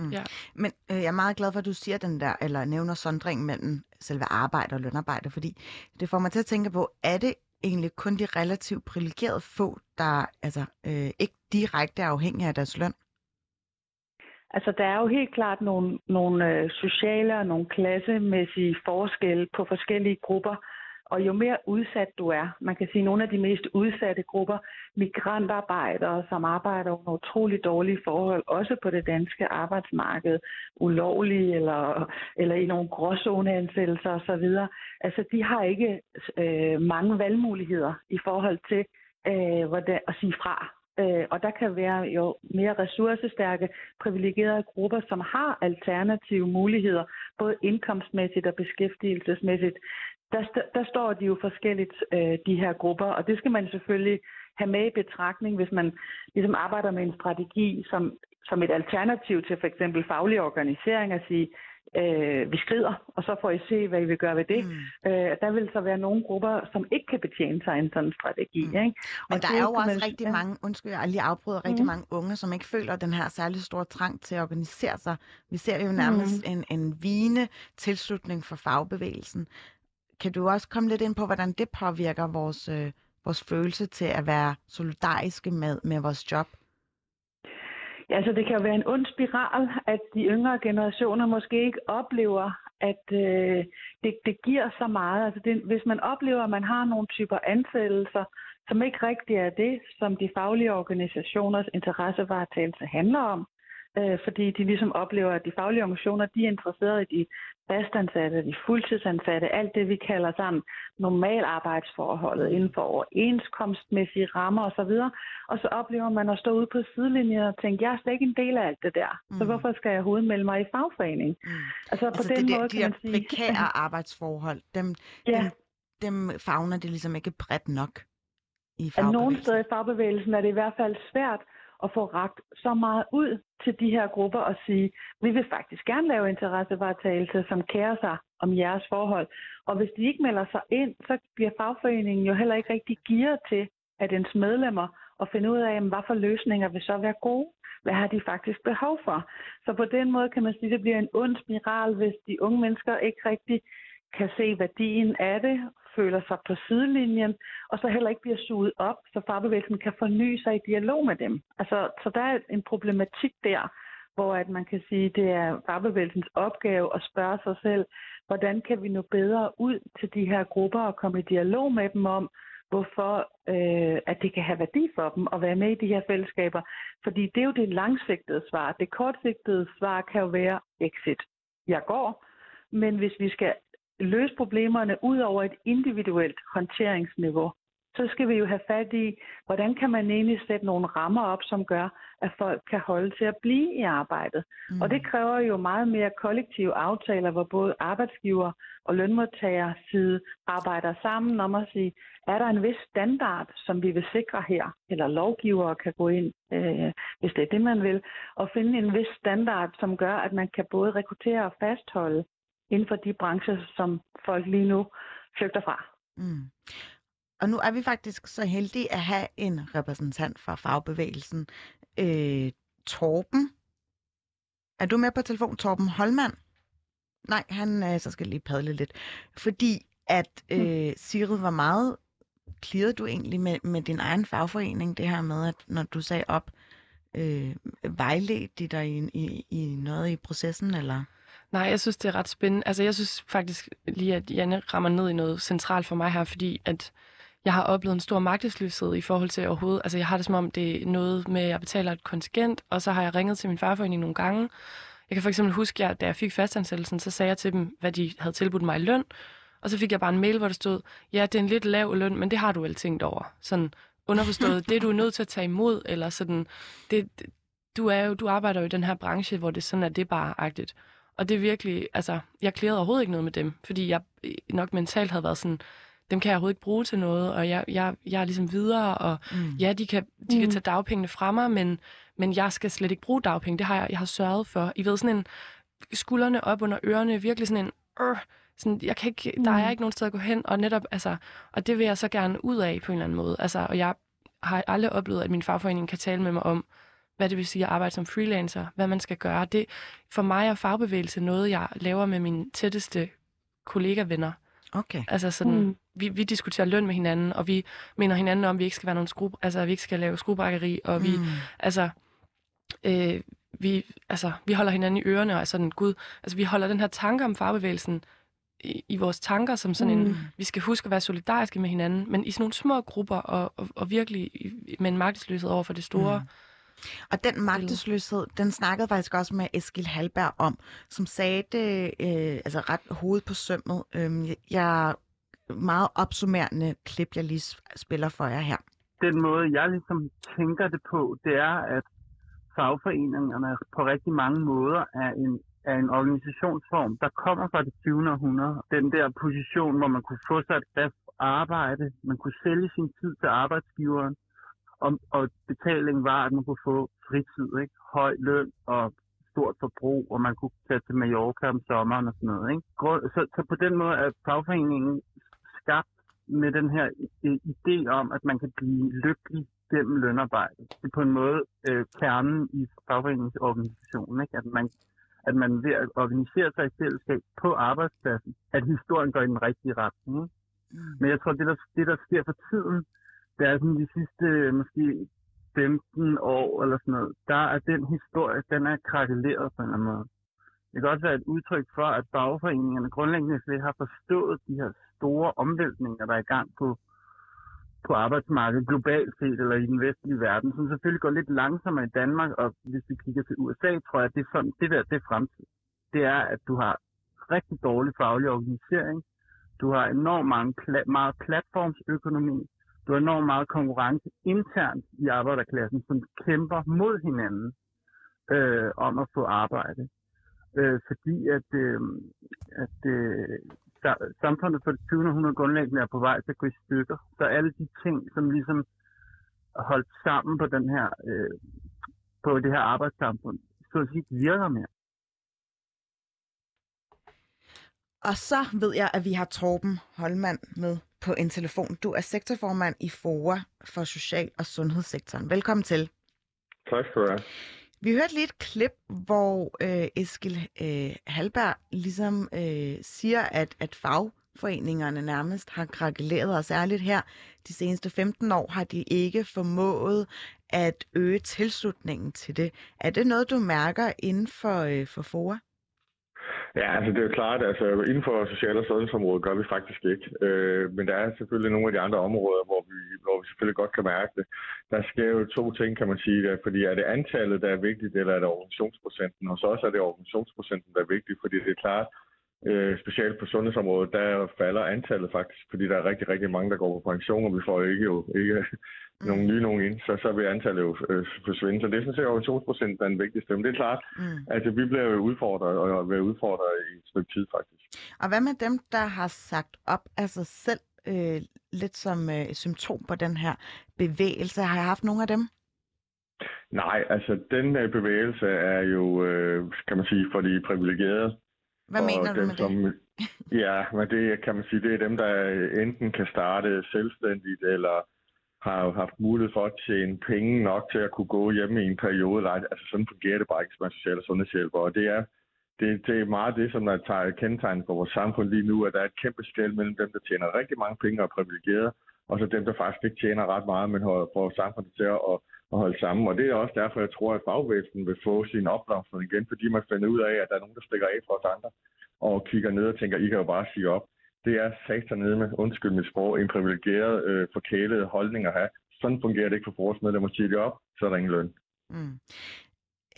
Mm. Ja. Men øh, jeg er meget glad for, at du siger den der, eller nævner sondring mellem selve arbejde og lønarbejde, fordi det får mig til at tænke på, er det egentlig kun de relativt privilegerede få, der altså, øh, ikke direkte er afhængige af deres løn? Altså, der er jo helt klart nogle, nogle øh, sociale og nogle klassemæssige forskelle på forskellige grupper, og jo mere udsat du er, man kan sige, nogle af de mest udsatte grupper, migrantarbejdere, som arbejder under utrolig dårlige forhold, også på det danske arbejdsmarked, ulovlige eller, eller i nogle gråzoneansættelser osv., altså de har ikke øh, mange valgmuligheder i forhold til øh, hvordan, at sige fra. Øh, og der kan være jo mere ressourcestærke, privilegerede grupper, som har alternative muligheder, både indkomstmæssigt og beskæftigelsesmæssigt, der, der står de jo forskelligt, øh, de her grupper, og det skal man selvfølgelig have med i betragtning, hvis man ligesom arbejder med en strategi som, som et alternativ til for eksempel faglig organisering, at sige, øh, vi skrider, og så får I se, hvad I vil gøre ved det. Mm. Øh, der vil så være nogle grupper, som ikke kan betjene sig en sådan strategi. Mm. Ikke? Men og der er jo også man, rigtig mange, undskyld, jeg lige afbryder, rigtig mm. mange unge, som ikke føler den her særlig store trang til at organisere sig. Vi ser jo nærmest mm. en, en vigende tilslutning for fagbevægelsen. Kan du også komme lidt ind på, hvordan det påvirker vores, øh, vores følelse til at være solidariske med, med vores job? Ja, altså det kan jo være en ond spiral, at de yngre generationer måske ikke oplever, at øh, det, det giver så meget. Altså det, hvis man oplever, at man har nogle typer ansættelser, som ikke rigtig er det, som de faglige organisationers interessevaretagelse handler om, øh, fordi de ligesom oplever, at de faglige organisationer de er interesserede i de fastansatte, de fuldtidsansatte, alt det, vi kalder sammen normalarbejdsforholdet inden for overenskomstmæssige rammer osv. Og så oplever man at stå ude på sidelinjen og tænke, jeg er slet ikke en del af alt det der, mm. så hvorfor skal jeg hovedmelde mig i fagforening? Mm. Altså, altså på den de måde de kan man sige... prekære arbejdsforhold, dem, ja. dem, dem fagner det ligesom ikke bredt nok i fagbevægelsen. At nogle steder i fagbevægelsen er det i hvert fald svært at få ragt så meget ud til de her grupper og sige, vi vil faktisk gerne lave interessevaretagelse, som kærer sig om jeres forhold. Og hvis de ikke melder sig ind, så bliver fagforeningen jo heller ikke rigtig gearet til, at ens medlemmer og finde ud af, hvad for løsninger vil så være gode. Hvad har de faktisk behov for? Så på den måde kan man sige, at det bliver en ond spiral, hvis de unge mennesker ikke rigtig kan se værdien af det, føler sig på sidelinjen, og så heller ikke bliver suget op, så fagbevægelsen kan forny sig i dialog med dem. Altså, så der er en problematik der, hvor at man kan sige, det er fagbevægelsens opgave at spørge sig selv, hvordan kan vi nå bedre ud til de her grupper og komme i dialog med dem om, hvorfor øh, at det kan have værdi for dem at være med i de her fællesskaber. Fordi det er jo det langsigtede svar. Det kortsigtede svar kan jo være exit. Jeg går, men hvis vi skal løse problemerne ud over et individuelt håndteringsniveau, så skal vi jo have fat i, hvordan kan man egentlig sætte nogle rammer op, som gør, at folk kan holde til at blive i arbejdet. Mm. Og det kræver jo meget mere kollektive aftaler, hvor både arbejdsgiver og lønmodtager side arbejder sammen om at sige, er der en vis standard, som vi vil sikre her, eller lovgivere kan gå ind, øh, hvis det er det, man vil, og finde en vis standard, som gør, at man kan både rekruttere og fastholde inden for de brancher, som folk lige nu flygter fra. Mm. Og nu er vi faktisk så heldige at have en repræsentant fra fagbevægelsen. Øh, Torben. Er du med på telefon, Torben Holmand? Nej, han øh, så skal lige padle lidt. Fordi at øh, Sigrid var meget... Klirrede du egentlig med, med din egen fagforening, det her med, at når du sagde op, øh, vejledte de dig i, i, i noget i processen, eller? Nej, jeg synes, det er ret spændende. Altså, jeg synes faktisk lige, at Janne rammer ned i noget centralt for mig her, fordi at jeg har oplevet en stor magtesløshed i forhold til overhovedet. Altså, jeg har det som om, det er noget med, at jeg betaler et kontingent, og så har jeg ringet til min farforening nogle gange. Jeg kan for eksempel huske, at da jeg fik fastansættelsen, så sagde jeg til dem, hvad de havde tilbudt mig i løn. Og så fik jeg bare en mail, hvor der stod, ja, det er en lidt lav løn, men det har du vel tænkt over. Sådan underforstået, det er du nødt til at tage imod, eller sådan, det, du, er jo, du arbejder jo i den her branche, hvor det sådan er, det bare agtigt. Og det er virkelig, altså, jeg klærede overhovedet ikke noget med dem, fordi jeg nok mentalt havde været sådan, dem kan jeg overhovedet ikke bruge til noget, og jeg, jeg, jeg er ligesom videre, og mm. ja, de kan, de mm. kan tage dagpengene fra mig, men, men jeg skal slet ikke bruge dagpenge. Det har jeg, jeg har sørget for. I ved, sådan en skuldrene op under ørerne, virkelig sådan en, øh, sådan, jeg kan ikke, mm. der er ikke nogen sted at gå hen, og netop, altså, og det vil jeg så gerne ud af på en eller anden måde. Altså, og jeg har aldrig oplevet, at min fagforening kan tale med mig om, hvad det vil sige at arbejde som freelancer, hvad man skal gøre. Det, for mig er fagbevægelse noget, jeg laver med mine tætteste kollegavenner. Okay. Altså sådan, mm. vi, vi diskuterer løn med hinanden, og vi mener hinanden om, at vi ikke skal være nogen skru, altså, vi ikke skal lave skruebrækkeri, og vi, mm. altså, øh, vi, altså, vi holder hinanden i ørerne, og er sådan, gud, altså, vi holder den her tanke om fagbevægelsen i, i vores tanker, som sådan mm. en, vi skal huske at være solidariske med hinanden, men i sådan nogle små grupper, og, og, og virkelig med en magtesløshed over for det store, mm og den magtesløshed, den snakkede faktisk også med Eskil Halberg om, som sagde det øh, altså ret hoved på sømmet. Øh, jeg meget opsummerende klip, jeg lige spiller for jer her. Den måde, jeg ligesom tænker det på, det er, at fagforeningerne på rigtig mange måder er en, er en organisationsform, der kommer fra det 20. århundrede. Den der position, hvor man kunne få sig et fast arbejde, man kunne sælge sin tid til arbejdsgiveren, og, og betalingen var, at man kunne få fritid, ikke? høj løn og stort forbrug, og man kunne tage til Mallorca om sommeren og sådan noget. Ikke? Så, så på den måde er fagforeningen skabt med den her idé om, at man kan blive lykkelig gennem lønarbejde. Det er på en måde øh, kernen i fagforeningsorganisationen, ikke? At, man, at man ved at organisere sig i fællesskab på arbejdspladsen, at historien går i den rigtige retning. Ikke? Mm. Men jeg tror, det der, det der sker for tiden, det er sådan de sidste øh, måske 15 år eller sådan noget, der er den historie, den er krakeleret på en eller anden måde. Det kan også være et udtryk for, at fagforeningerne grundlæggende slet har forstået de her store omvæltninger, der er i gang på, på arbejdsmarkedet globalt set eller i den vestlige verden, som selvfølgelig går lidt langsommere i Danmark, og hvis vi kigger til USA, tror jeg, at det, er sådan, det der det er fremtid. Det er, at du har rigtig dårlig faglig organisering, du har enormt mange pla- meget platformsøkonomi, du har enormt meget konkurrence internt i arbejderklassen, som kæmper mod hinanden øh, om at få arbejde. Øh, fordi at, øh, at øh, samfundet for det 20. århundrede grundlæggende er på vej til at gå i stykker. Så alle de ting, som ligesom holdt sammen på den her øh, på det her arbejdssamfund, så at sige, virker mere. Og så ved jeg, at vi har Torben Holmand med på en telefon. Du er sektorformand i FOA for Social- og Sundhedssektoren. Velkommen til. Tak skal du have. Vi hørte lige et klip, hvor øh, Eskil øh, Halberg ligesom øh, siger, at, at fagforeningerne nærmest har krakeleret, og særligt her de seneste 15 år har de ikke formået at øge tilslutningen til det. Er det noget, du mærker inden for, øh, for FOA? Ja, altså det er jo klart, altså inden for social- og sundhedsområdet gør vi faktisk ikke. Øh, men der er selvfølgelig nogle af de andre områder, hvor vi, hvor vi selvfølgelig godt kan mærke det. Der sker jo to ting, kan man sige, der, fordi er det antallet, der er vigtigt, eller er det organisationsprocenten? Og så også er det organisationsprocenten, der er vigtigt, fordi det er klart, øh, specielt på sundhedsområdet, der falder antallet faktisk, fordi der er rigtig, rigtig mange, der går på pension, og vi får ikke jo ikke mm. nogen nye nogen ind, så, så vil antallet jo øh, forsvinde. Så det er sådan set organisationsprocent, der er den vigtigste. Men det er klart, mm. altså vi bliver jo udfordret, og vil udfordret i et stykke tid faktisk. Og hvad med dem, der har sagt op af sig selv, øh, lidt som øh, symptom på den her bevægelse? Har jeg haft nogle af dem? Nej, altså den øh, bevægelse er jo, øh, kan man sige, for de privilegerede. Hvad mener du med som, det? Ja, men det kan man sige, det er dem, der enten kan starte selvstændigt, eller har haft mulighed for at tjene penge nok til at kunne gå hjemme i en periode. Altså sådan fungerer det bare ikke som social- og sundhedshjælper. Og det er, det, det er meget det, som der tager kendetegn for vores samfund lige nu, at der er et kæmpe skæld mellem dem, der tjener rigtig mange penge og er privilegerede, og så dem, der faktisk ikke tjener ret meget, men får samfundet til at, at holde sammen. Og det er også derfor, jeg tror, at fagbevægelsen vil få sin opblomstring igen, fordi man finder ud af, at der er nogen, der stikker af for os andre og kigger ned og tænker, I kan jo bare sige op. Det er satan med, undskyld mit sprog, en privilegeret, øh, forkælet holdning at have. Sådan fungerer det ikke for vores medlemmer. Siger de op, så er der ingen løn. Mm.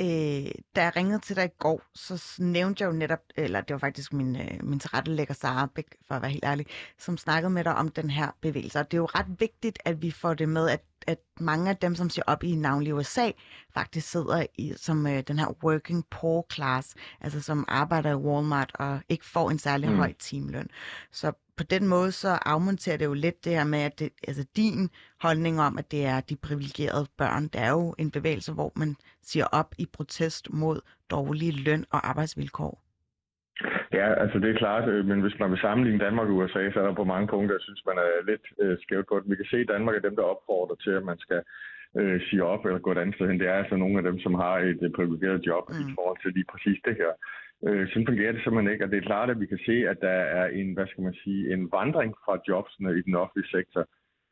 Øh, da jeg ringede til dig i går, så nævnte jeg jo netop, eller det var faktisk min, øh, min tilrettelægger Sara Bæk, for at være helt ærlig, som snakkede med dig om den her bevægelse. Og det er jo ret vigtigt, at vi får det med, at at mange af dem, som siger op i navnlig USA, faktisk sidder i, som øh, den her working poor class, altså som arbejder i Walmart og ikke får en særlig mm. høj timeløn. Så på den måde så afmonterer det jo lidt det her med, at det, altså din holdning om, at det er de privilegerede børn, det er jo en bevægelse, hvor man siger op i protest mod dårlige løn og arbejdsvilkår. Ja, altså det er klart, øh, men hvis man vil sammenligne Danmark og USA, så er der på mange punkter, jeg synes, man er lidt øh, skævt på det. Vi kan se, at Danmark er dem, der opfordrer til, at man skal øh, sige op eller gå et andet sted hen. Det er altså nogle af dem, som har et, et privilegeret job mm. i forhold til lige præcis det her. Øh, sådan fungerer det simpelthen ikke, og det er klart, at vi kan se, at der er en, hvad skal man sige, en vandring fra jobsene i den offentlige sektor.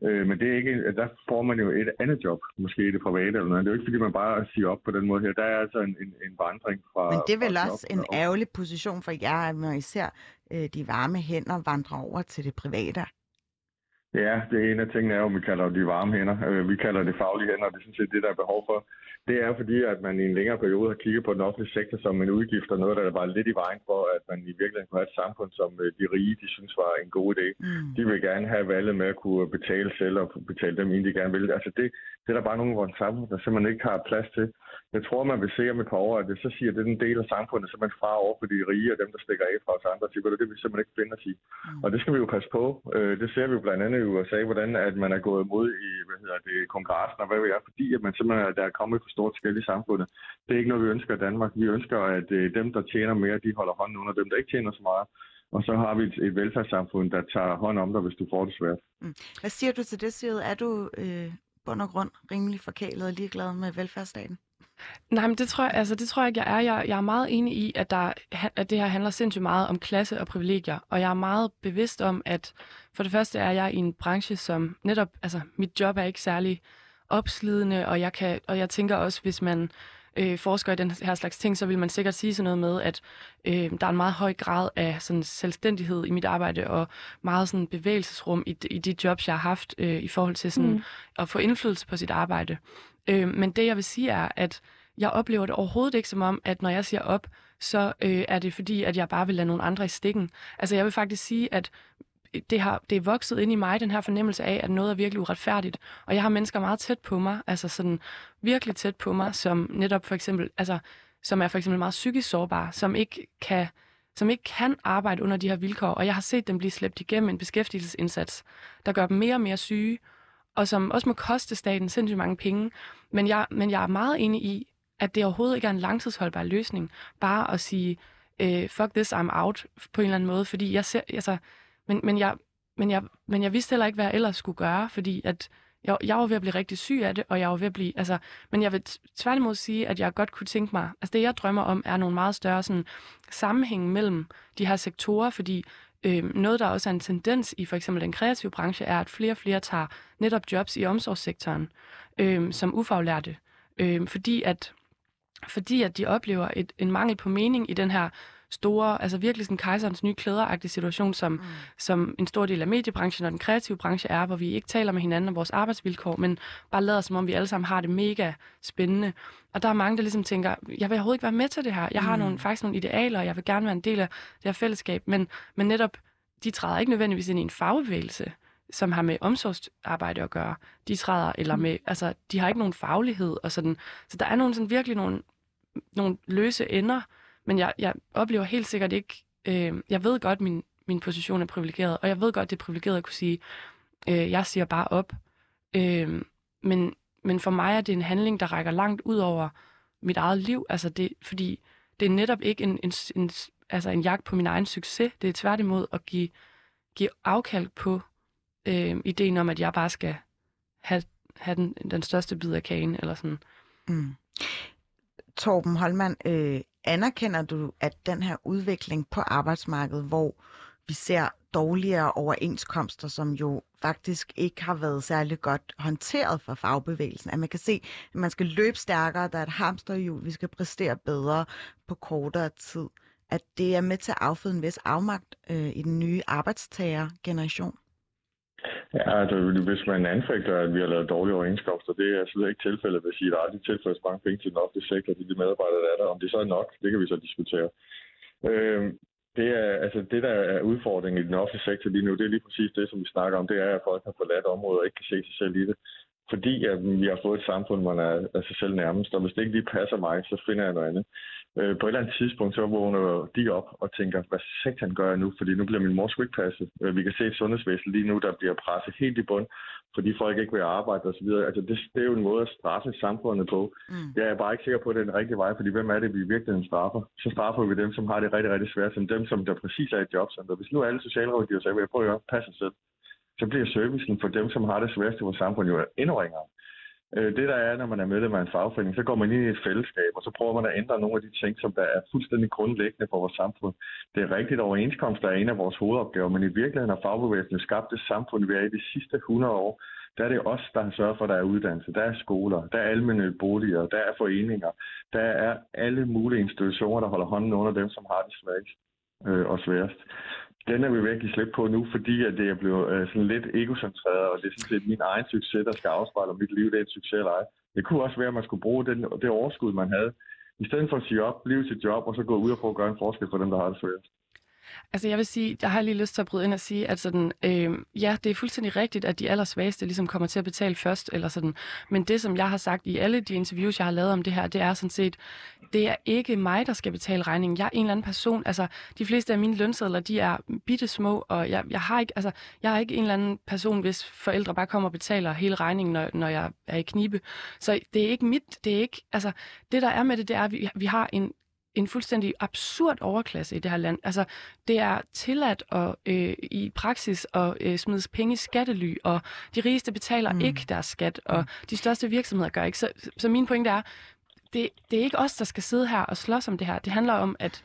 Øh, men det er ikke, der får man jo et andet job, måske i det private eller noget. Det er jo ikke, fordi man bare siger op på den måde her. Der er altså en, en, en vandring fra... Men det er vel også en ærgerlig position for jer, at man især øh, de varme hænder vandrer over til det private. Ja, det ene af tingene er jo, at vi kalder de varme hænder. Øh, vi kalder det faglige hænder, og det er sådan set det, der er behov for. Det er fordi, at man i en længere periode har kigget på den offentlige sektor som en udgift, og noget, der var lidt i vejen for, at man i virkeligheden kunne have et samfund, som øh, de rige, de synes var en god idé. Mm. De vil gerne have valget med at kunne betale selv og betale dem ind, de gerne vil. Altså det, det er der bare nogle af vores samfund, der simpelthen ikke har plads til. Jeg tror, man vil se om et par år, at det så siger, at det er en del af samfundet, man fra over for de rige og dem, der stikker af fra os andre. Siger, det vil vi simpelthen ikke finde os i. Mm. Og det skal vi jo passe på. Øh, det ser vi jo blandt andet i USA, hvordan at man er gået imod i hvad hedder det, kongressen og hvad vi er, fordi at man simpelthen der er kommet for stort skæld i samfundet. Det er ikke noget, vi ønsker i Danmark. Vi ønsker, at øh, dem, der tjener mere, de holder hånden under dem, der ikke tjener så meget. Og så har vi et, et velfærdssamfund, der tager hånd om dig, hvis du får det svært. Mm. Hvad siger du til det, Sigrid? Er du øh, bund og grund rimelig forkælet og ligeglad med velfærdsstaten? Nej, men det tror jeg, altså, det tror jeg ikke, jeg er. Jeg, jeg er meget enig i, at, der, at det her handler sindssygt meget om klasse og privilegier. Og jeg er meget bevidst om, at for det første er jeg i en branche, som netop, altså mit job er ikke særlig opslidende, og jeg, kan, og jeg tænker også, hvis man øh, forsker i den her slags ting, så vil man sikkert sige sådan noget med, at øh, der er en meget høj grad af sådan selvstændighed i mit arbejde, og meget sådan bevægelsesrum i, i de jobs, jeg har haft, øh, i forhold til sådan mm. at få indflydelse på sit arbejde. Øh, men det, jeg vil sige, er, at jeg oplever det overhovedet ikke som om, at når jeg siger op, så øh, er det fordi, at jeg bare vil lade nogle andre i stikken. Altså jeg vil faktisk sige, at det, har, det er vokset ind i mig, den her fornemmelse af, at noget er virkelig uretfærdigt. Og jeg har mennesker meget tæt på mig, altså sådan virkelig tæt på mig, som netop for eksempel, altså, som er for eksempel meget psykisk sårbare, som ikke kan som ikke kan arbejde under de her vilkår, og jeg har set dem blive slæbt igennem en beskæftigelsesindsats, der gør dem mere og mere syge, og som også må koste staten sindssygt mange penge. Men jeg, men jeg er meget enig i, at det overhovedet ikke er en langtidsholdbar løsning, bare at sige, øh, fuck this, I'm out, på en eller anden måde, fordi jeg ser, altså, men, men, jeg, men, jeg, men jeg vidste heller ikke, hvad jeg ellers skulle gøre, fordi at jeg, jeg var ved at blive rigtig syg af det, og jeg var ved at blive, altså, men jeg vil tværtimod sige, at jeg godt kunne tænke mig, altså det jeg drømmer om, er nogle meget større sådan, sammenhæng mellem de her sektorer, fordi øh, noget, der også er en tendens i for eksempel den kreative branche, er, at flere og flere tager netop jobs i omsorgssektoren øh, som ufaglærte, øh, fordi at fordi at de oplever et, en mangel på mening i den her store, altså virkelig sådan kejserens nye klæder situation, som, mm. som en stor del af mediebranchen og den kreative branche er, hvor vi ikke taler med hinanden om vores arbejdsvilkår, men bare lader som om, vi alle sammen har det mega spændende. Og der er mange, der ligesom tænker, jeg vil overhovedet ikke være med til det her. Jeg har mm. nogle, faktisk nogle idealer, og jeg vil gerne være en del af det her fællesskab, men, men netop, de træder ikke nødvendigvis ind i en fagbevægelse som har med omsorgsarbejde at gøre. De træder, eller mm. med, altså, de har ikke nogen faglighed og sådan. Så der er nogle, sådan virkelig nogle, nogle løse ender, men jeg, jeg oplever helt sikkert ikke, øh, jeg ved godt, min, min position er privilegeret, og jeg ved godt, det er privilegeret at kunne sige, øh, jeg siger bare op. Øh, men, men for mig er det en handling, der rækker langt ud over mit eget liv, altså det, fordi det er netop ikke en, en, en, altså en jagt på min egen succes, det er tværtimod at give, give afkald på øh, ideen om, at jeg bare skal have, have den, den største bid af kagen, eller sådan. Mm. Torben Holman, øh, anerkender du, at den her udvikling på arbejdsmarkedet, hvor vi ser dårligere overenskomster, som jo faktisk ikke har været særlig godt håndteret for fagbevægelsen. At man kan se, at man skal løbe stærkere, der er et hamsterhjul, vi skal præstere bedre på kortere tid. At det er med til at afføde en vis afmagt øh, i den nye arbejdstagergeneration. Ja, altså hvis man anfægter, at vi har lavet dårlige overenskomster, det er slet ikke tilfældet, hvis I der aldrig tilføres mange penge til den offentlige sektor, de, de medarbejdere, der er der. Om det så er nok, det kan vi så diskutere. Øh, det, er, altså det, der er udfordringen i den offentlige sektor lige nu, det er lige præcis det, som vi snakker om. Det er, at folk har forladt området og ikke kan se sig selv i det. Fordi at vi har fået et samfund, hvor man er, er sig selv nærmest, og hvis det ikke lige passer mig, så finder jeg noget andet øh, på et eller andet tidspunkt, så vågner de op og tænker, hvad satan gør jeg nu? Fordi nu bliver min mor sgu ikke passet. Øh, vi kan se et sundhedsvæsen lige nu, der bliver presset helt i bund, fordi folk ikke vil arbejde osv. Altså det, det er jo en måde at straffe samfundet på. Mm. Jeg er bare ikke sikker på, at det er den rigtige vej, fordi hvem er det, vi virkelig straffer? Så straffer vi dem, som har det rigtig, rigtig svært, som dem, som der præcis er et jobcenter. Hvis nu alle socialrådgiver sagde, at jeg prøver at passe selv, så bliver servicen for dem, som har det sværeste i vores samfund, jo endnu ringere. Øh, det der er, når man er medlem af en fagforening, så går man ind i et fællesskab, og så prøver man at ændre nogle af de ting, som der er fuldstændig grundlæggende for vores samfund. Det er rigtigt, at overenskomst er en af vores hovedopgaver, men i virkeligheden har fagbevægelsen skabt det samfund, vi er i de sidste 100 år. Der er det os, der har sørget for, at der er uddannelse, der er skoler, der er almindelige boliger, der er foreninger, der er alle mulige institutioner, der holder hånden under dem, som har det svagest øh, og sværest den er vi virkelig slippe på nu, fordi at det er blevet øh, sådan lidt egocentreret, og det er sådan set min egen succes, der skal afspejle, om mit liv det er en succes eller ej. Det kunne også være, at man skulle bruge den, det overskud, man havde, i stedet for at sige op, blive sit job, og så gå ud og prøve at gøre en forskel for dem, der har det svært. Altså jeg vil sige, jeg har lige lyst til at bryde ind og sige, at sådan, øh, ja, det er fuldstændig rigtigt, at de allersvageste ligesom kommer til at betale først, eller sådan. men det, som jeg har sagt i alle de interviews, jeg har lavet om det her, det er sådan set, det er ikke mig, der skal betale regningen. Jeg er en eller anden person, altså de fleste af mine lønsedler, de er bitte små, og jeg, jeg, har ikke, altså, jeg er ikke en eller anden person, hvis forældre bare kommer og betaler hele regningen, når, når jeg er i knibe. Så det er ikke mit, det er ikke, altså det der er med det, det er, at vi, vi har en en fuldstændig absurd overklasse i det her land. Altså, det er tilladt at, øh, i praksis at øh, smide penge i skattely, og de rigeste betaler mm. ikke deres skat, og mm. de største virksomheder gør ikke. Så, så min pointe er, det, det er ikke os, der skal sidde her og slås om det her. Det handler om, at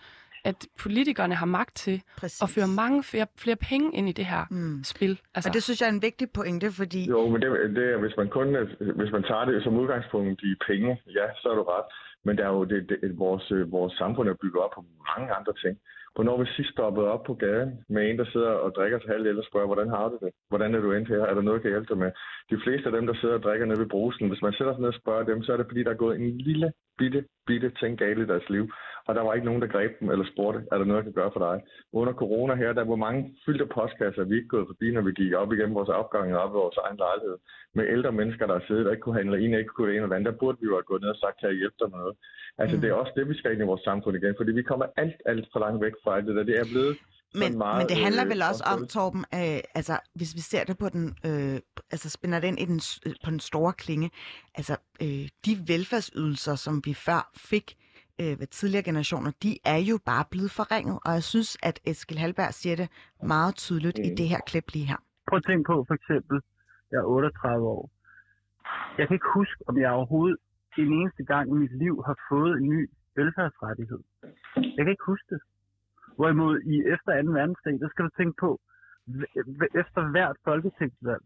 at politikerne har magt til Præcis. at føre mange flere, flere penge ind i det her mm. spil. Altså. Og det synes jeg er en vigtig pointe, fordi... Jo, men det, det er, hvis man kun hvis man tager det som udgangspunkt i penge, ja, så er du ret. Men der er jo det, det, vores, øh, vores samfund er bygget op på mange andre ting. Hvornår vi sidst stoppede op på gaden med en, der sidder og drikker til halv og spørger, hvordan har du det? Hvordan er du endt her? Er der noget, jeg kan hjælpe dig med? De fleste af dem, der sidder og drikker nede ved brusen, hvis man sætter sig ned og spørger dem, så er det fordi, der er gået en lille bitte, bitte ting galt i deres liv. Og der var ikke nogen, der greb dem eller spurgte, er der noget, jeg kan gøre for dig? Under corona her, der var mange fyldte postkasser, vi ikke gået forbi, når vi gik op igennem vores opgang og op i vores egen lejlighed. Med ældre mennesker, der siddet og ikke kunne handle en, ikke kunne det ene eller andet. Der burde vi jo have gået ned og sagt, kan jeg hjælpe dig med noget? Altså, mm. det er også det, vi skal ind i vores samfund igen, fordi vi kommer alt, alt for langt væk fra det der. Det er blevet men, meget, men det handler øh, vel også om, Torben, øh, altså hvis vi ser det på den, øh, altså spænder den, i den på den store klinge, altså øh, de velfærdsydelser, som vi før fik øh, ved tidligere generationer, de er jo bare blevet forringet, og jeg synes, at Eskild Halberg siger det meget tydeligt mm. i det her klip lige her. Prøv at tænke på for eksempel, jeg er 38 år, Jeg kan ikke huske, om jeg overhovedet en eneste gang i mit liv har fået en ny velfærdsrettighed. Jeg kan ikke huske det. Hvorimod i efter 2. verdenskrig, der skal du tænke på, efter hvert folketingsvalg,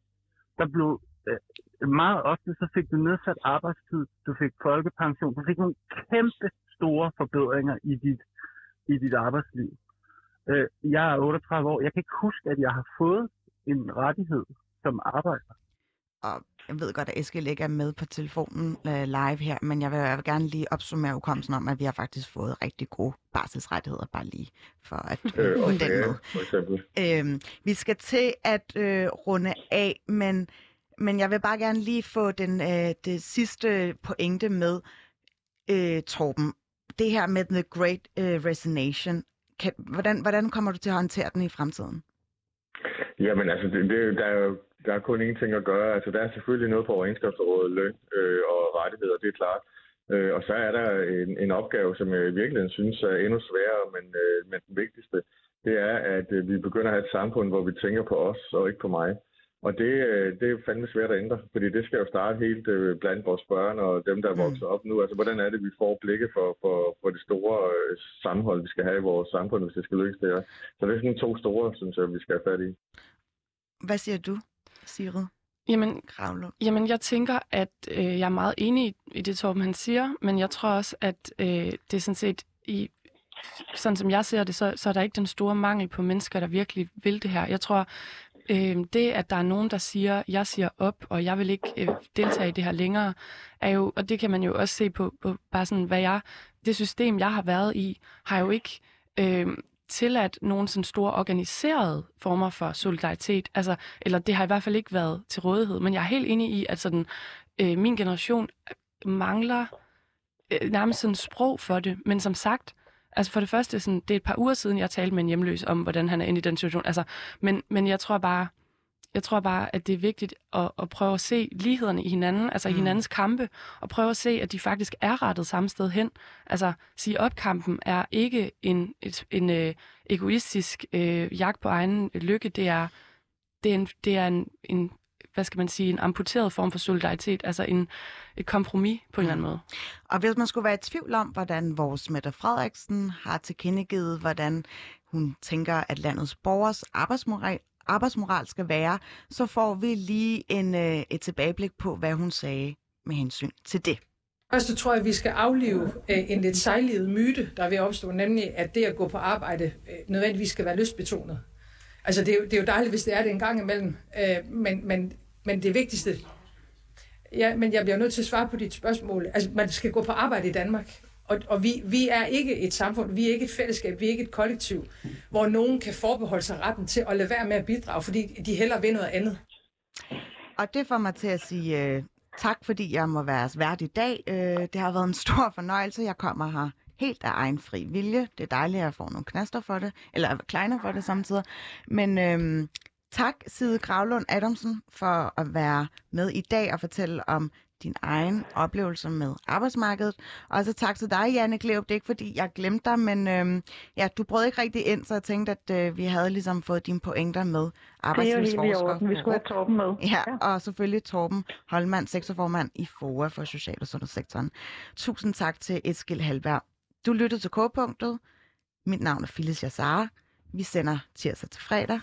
der blev øh, meget ofte, så fik du nedsat arbejdstid, du fik folkepension, du fik nogle kæmpe store forbedringer i dit, i dit arbejdsliv. Øh, jeg er 38 år, jeg kan ikke huske, at jeg har fået en rettighed som arbejder. Og jeg ved godt, at Eskild ikke er med på telefonen uh, live her, men jeg vil, jeg vil gerne lige opsummere ukommelsen om, at vi har faktisk fået rigtig gode barselsrettigheder, bare lige for at øh, okay, den med. For eksempel. Øhm, vi skal til at uh, runde af, men, men jeg vil bare gerne lige få den uh, det sidste pointe med, uh, Torben. Det her med The Great uh, Resignation, kan, hvordan, hvordan kommer du til at håndtere den i fremtiden? Jamen altså, det, det, der er jo der er kun ingenting at gøre. Altså, der er selvfølgelig noget på overenskomstrådet, løn øh, og rettigheder, det er klart. Øh, og så er der en, en opgave, som jeg i virkeligheden synes er endnu sværere, men, øh, men den vigtigste, det er, at øh, vi begynder at have et samfund, hvor vi tænker på os og ikke på mig. Og det, øh, det er fandme svært at ændre, fordi det skal jo starte helt øh, blandt vores børn og dem, der er vokset op nu. Altså, hvordan er det, vi får blikket for, for, for det store øh, sammenhold, vi skal have i vores samfund, hvis det skal lykkes det her. Så det er sådan to store, synes jeg, vi skal have fat i. Hvad siger du? Sigrid? Jamen, jamen, jeg tænker, at øh, jeg er meget enig i, i det, Torben han siger, men jeg tror også, at øh, det er sådan set, i, sådan som jeg ser det, så, så er der ikke den store mangel på mennesker, der virkelig vil det her. Jeg tror, øh, det, at der er nogen, der siger, jeg siger op, og jeg vil ikke øh, deltage i det her længere, er jo, og det kan man jo også se på, på bare sådan, hvad jeg, det system, jeg har været i, har jo ikke øh, tilladt nogle sådan store organiserede former for solidaritet. Altså, eller det har i hvert fald ikke været til rådighed. Men jeg er helt enig i, at sådan, øh, min generation mangler øh, nærmest sådan sprog for det. Men som sagt, altså for det første, sådan, det er et par uger siden, jeg talte med en hjemløs om, hvordan han er inde i den situation. Altså, men, men jeg tror bare, jeg tror bare, at det er vigtigt at, at prøve at se lighederne i hinanden, altså mm. hinandens kampe, og prøve at se, at de faktisk er rettet samme sted hen. Altså, sige op kampen er ikke en, et, en øh, egoistisk øh, jagt på egen lykke, det er, det er, en, det er en, en, hvad skal man sige, en amputeret form for solidaritet, altså en, et kompromis på en mm. eller anden måde. Og hvis man skulle være i tvivl om, hvordan vores Mette Frederiksen har tilkendegivet, hvordan hun tænker, at landets borgers arbejdsmoral arbejdsmoral skal være, så får vi lige en, øh, et tilbageblik på, hvad hun sagde med hensyn til det. Først tror jeg, at vi skal aflive øh, en lidt sejlivet myte, der er ved at opstå, nemlig at det at gå på arbejde øh, nødvendigvis skal være lystbetonet. Altså det er, jo, det er jo dejligt, hvis det er det en gang imellem, øh, men, men, men det vigtigste... Ja, men jeg bliver nødt til at svare på dit spørgsmål. Altså, man skal gå på arbejde i Danmark, og, og vi, vi er ikke et samfund, vi er ikke et fællesskab, vi er ikke et kollektiv, hvor nogen kan forbeholde sig retten til at lade være med at bidrage, fordi de hellere vil noget andet. Og det får mig til at sige uh, tak, fordi jeg må være vært i dag. Uh, det har været en stor fornøjelse. Jeg kommer her helt af egen fri vilje. Det er dejligt, at jeg får nogle knaster for det, eller kleiner for det samtidig. Men uh, tak, Side Gravlund Adamsen, for at være med i dag og fortælle om din egen oplevelse med arbejdsmarkedet. Og så tak til dig, Janne Gleup. Det er ikke, fordi jeg glemte dig, men øhm, ja, du brød ikke rigtig ind, så jeg tænkte, at øh, vi havde ligesom fået dine pointer med arbejdslivsforsker. Vi skulle have Torben med. Ja, ja, og selvfølgelig Torben Holmand, sektorformand i FOA for Social- og Sundhedssektoren. Tusind tak til Eskild Halberg. Du lyttede til K-punktet. Mit navn er Phyllis Jassara. Vi sender tirsdag til fredag.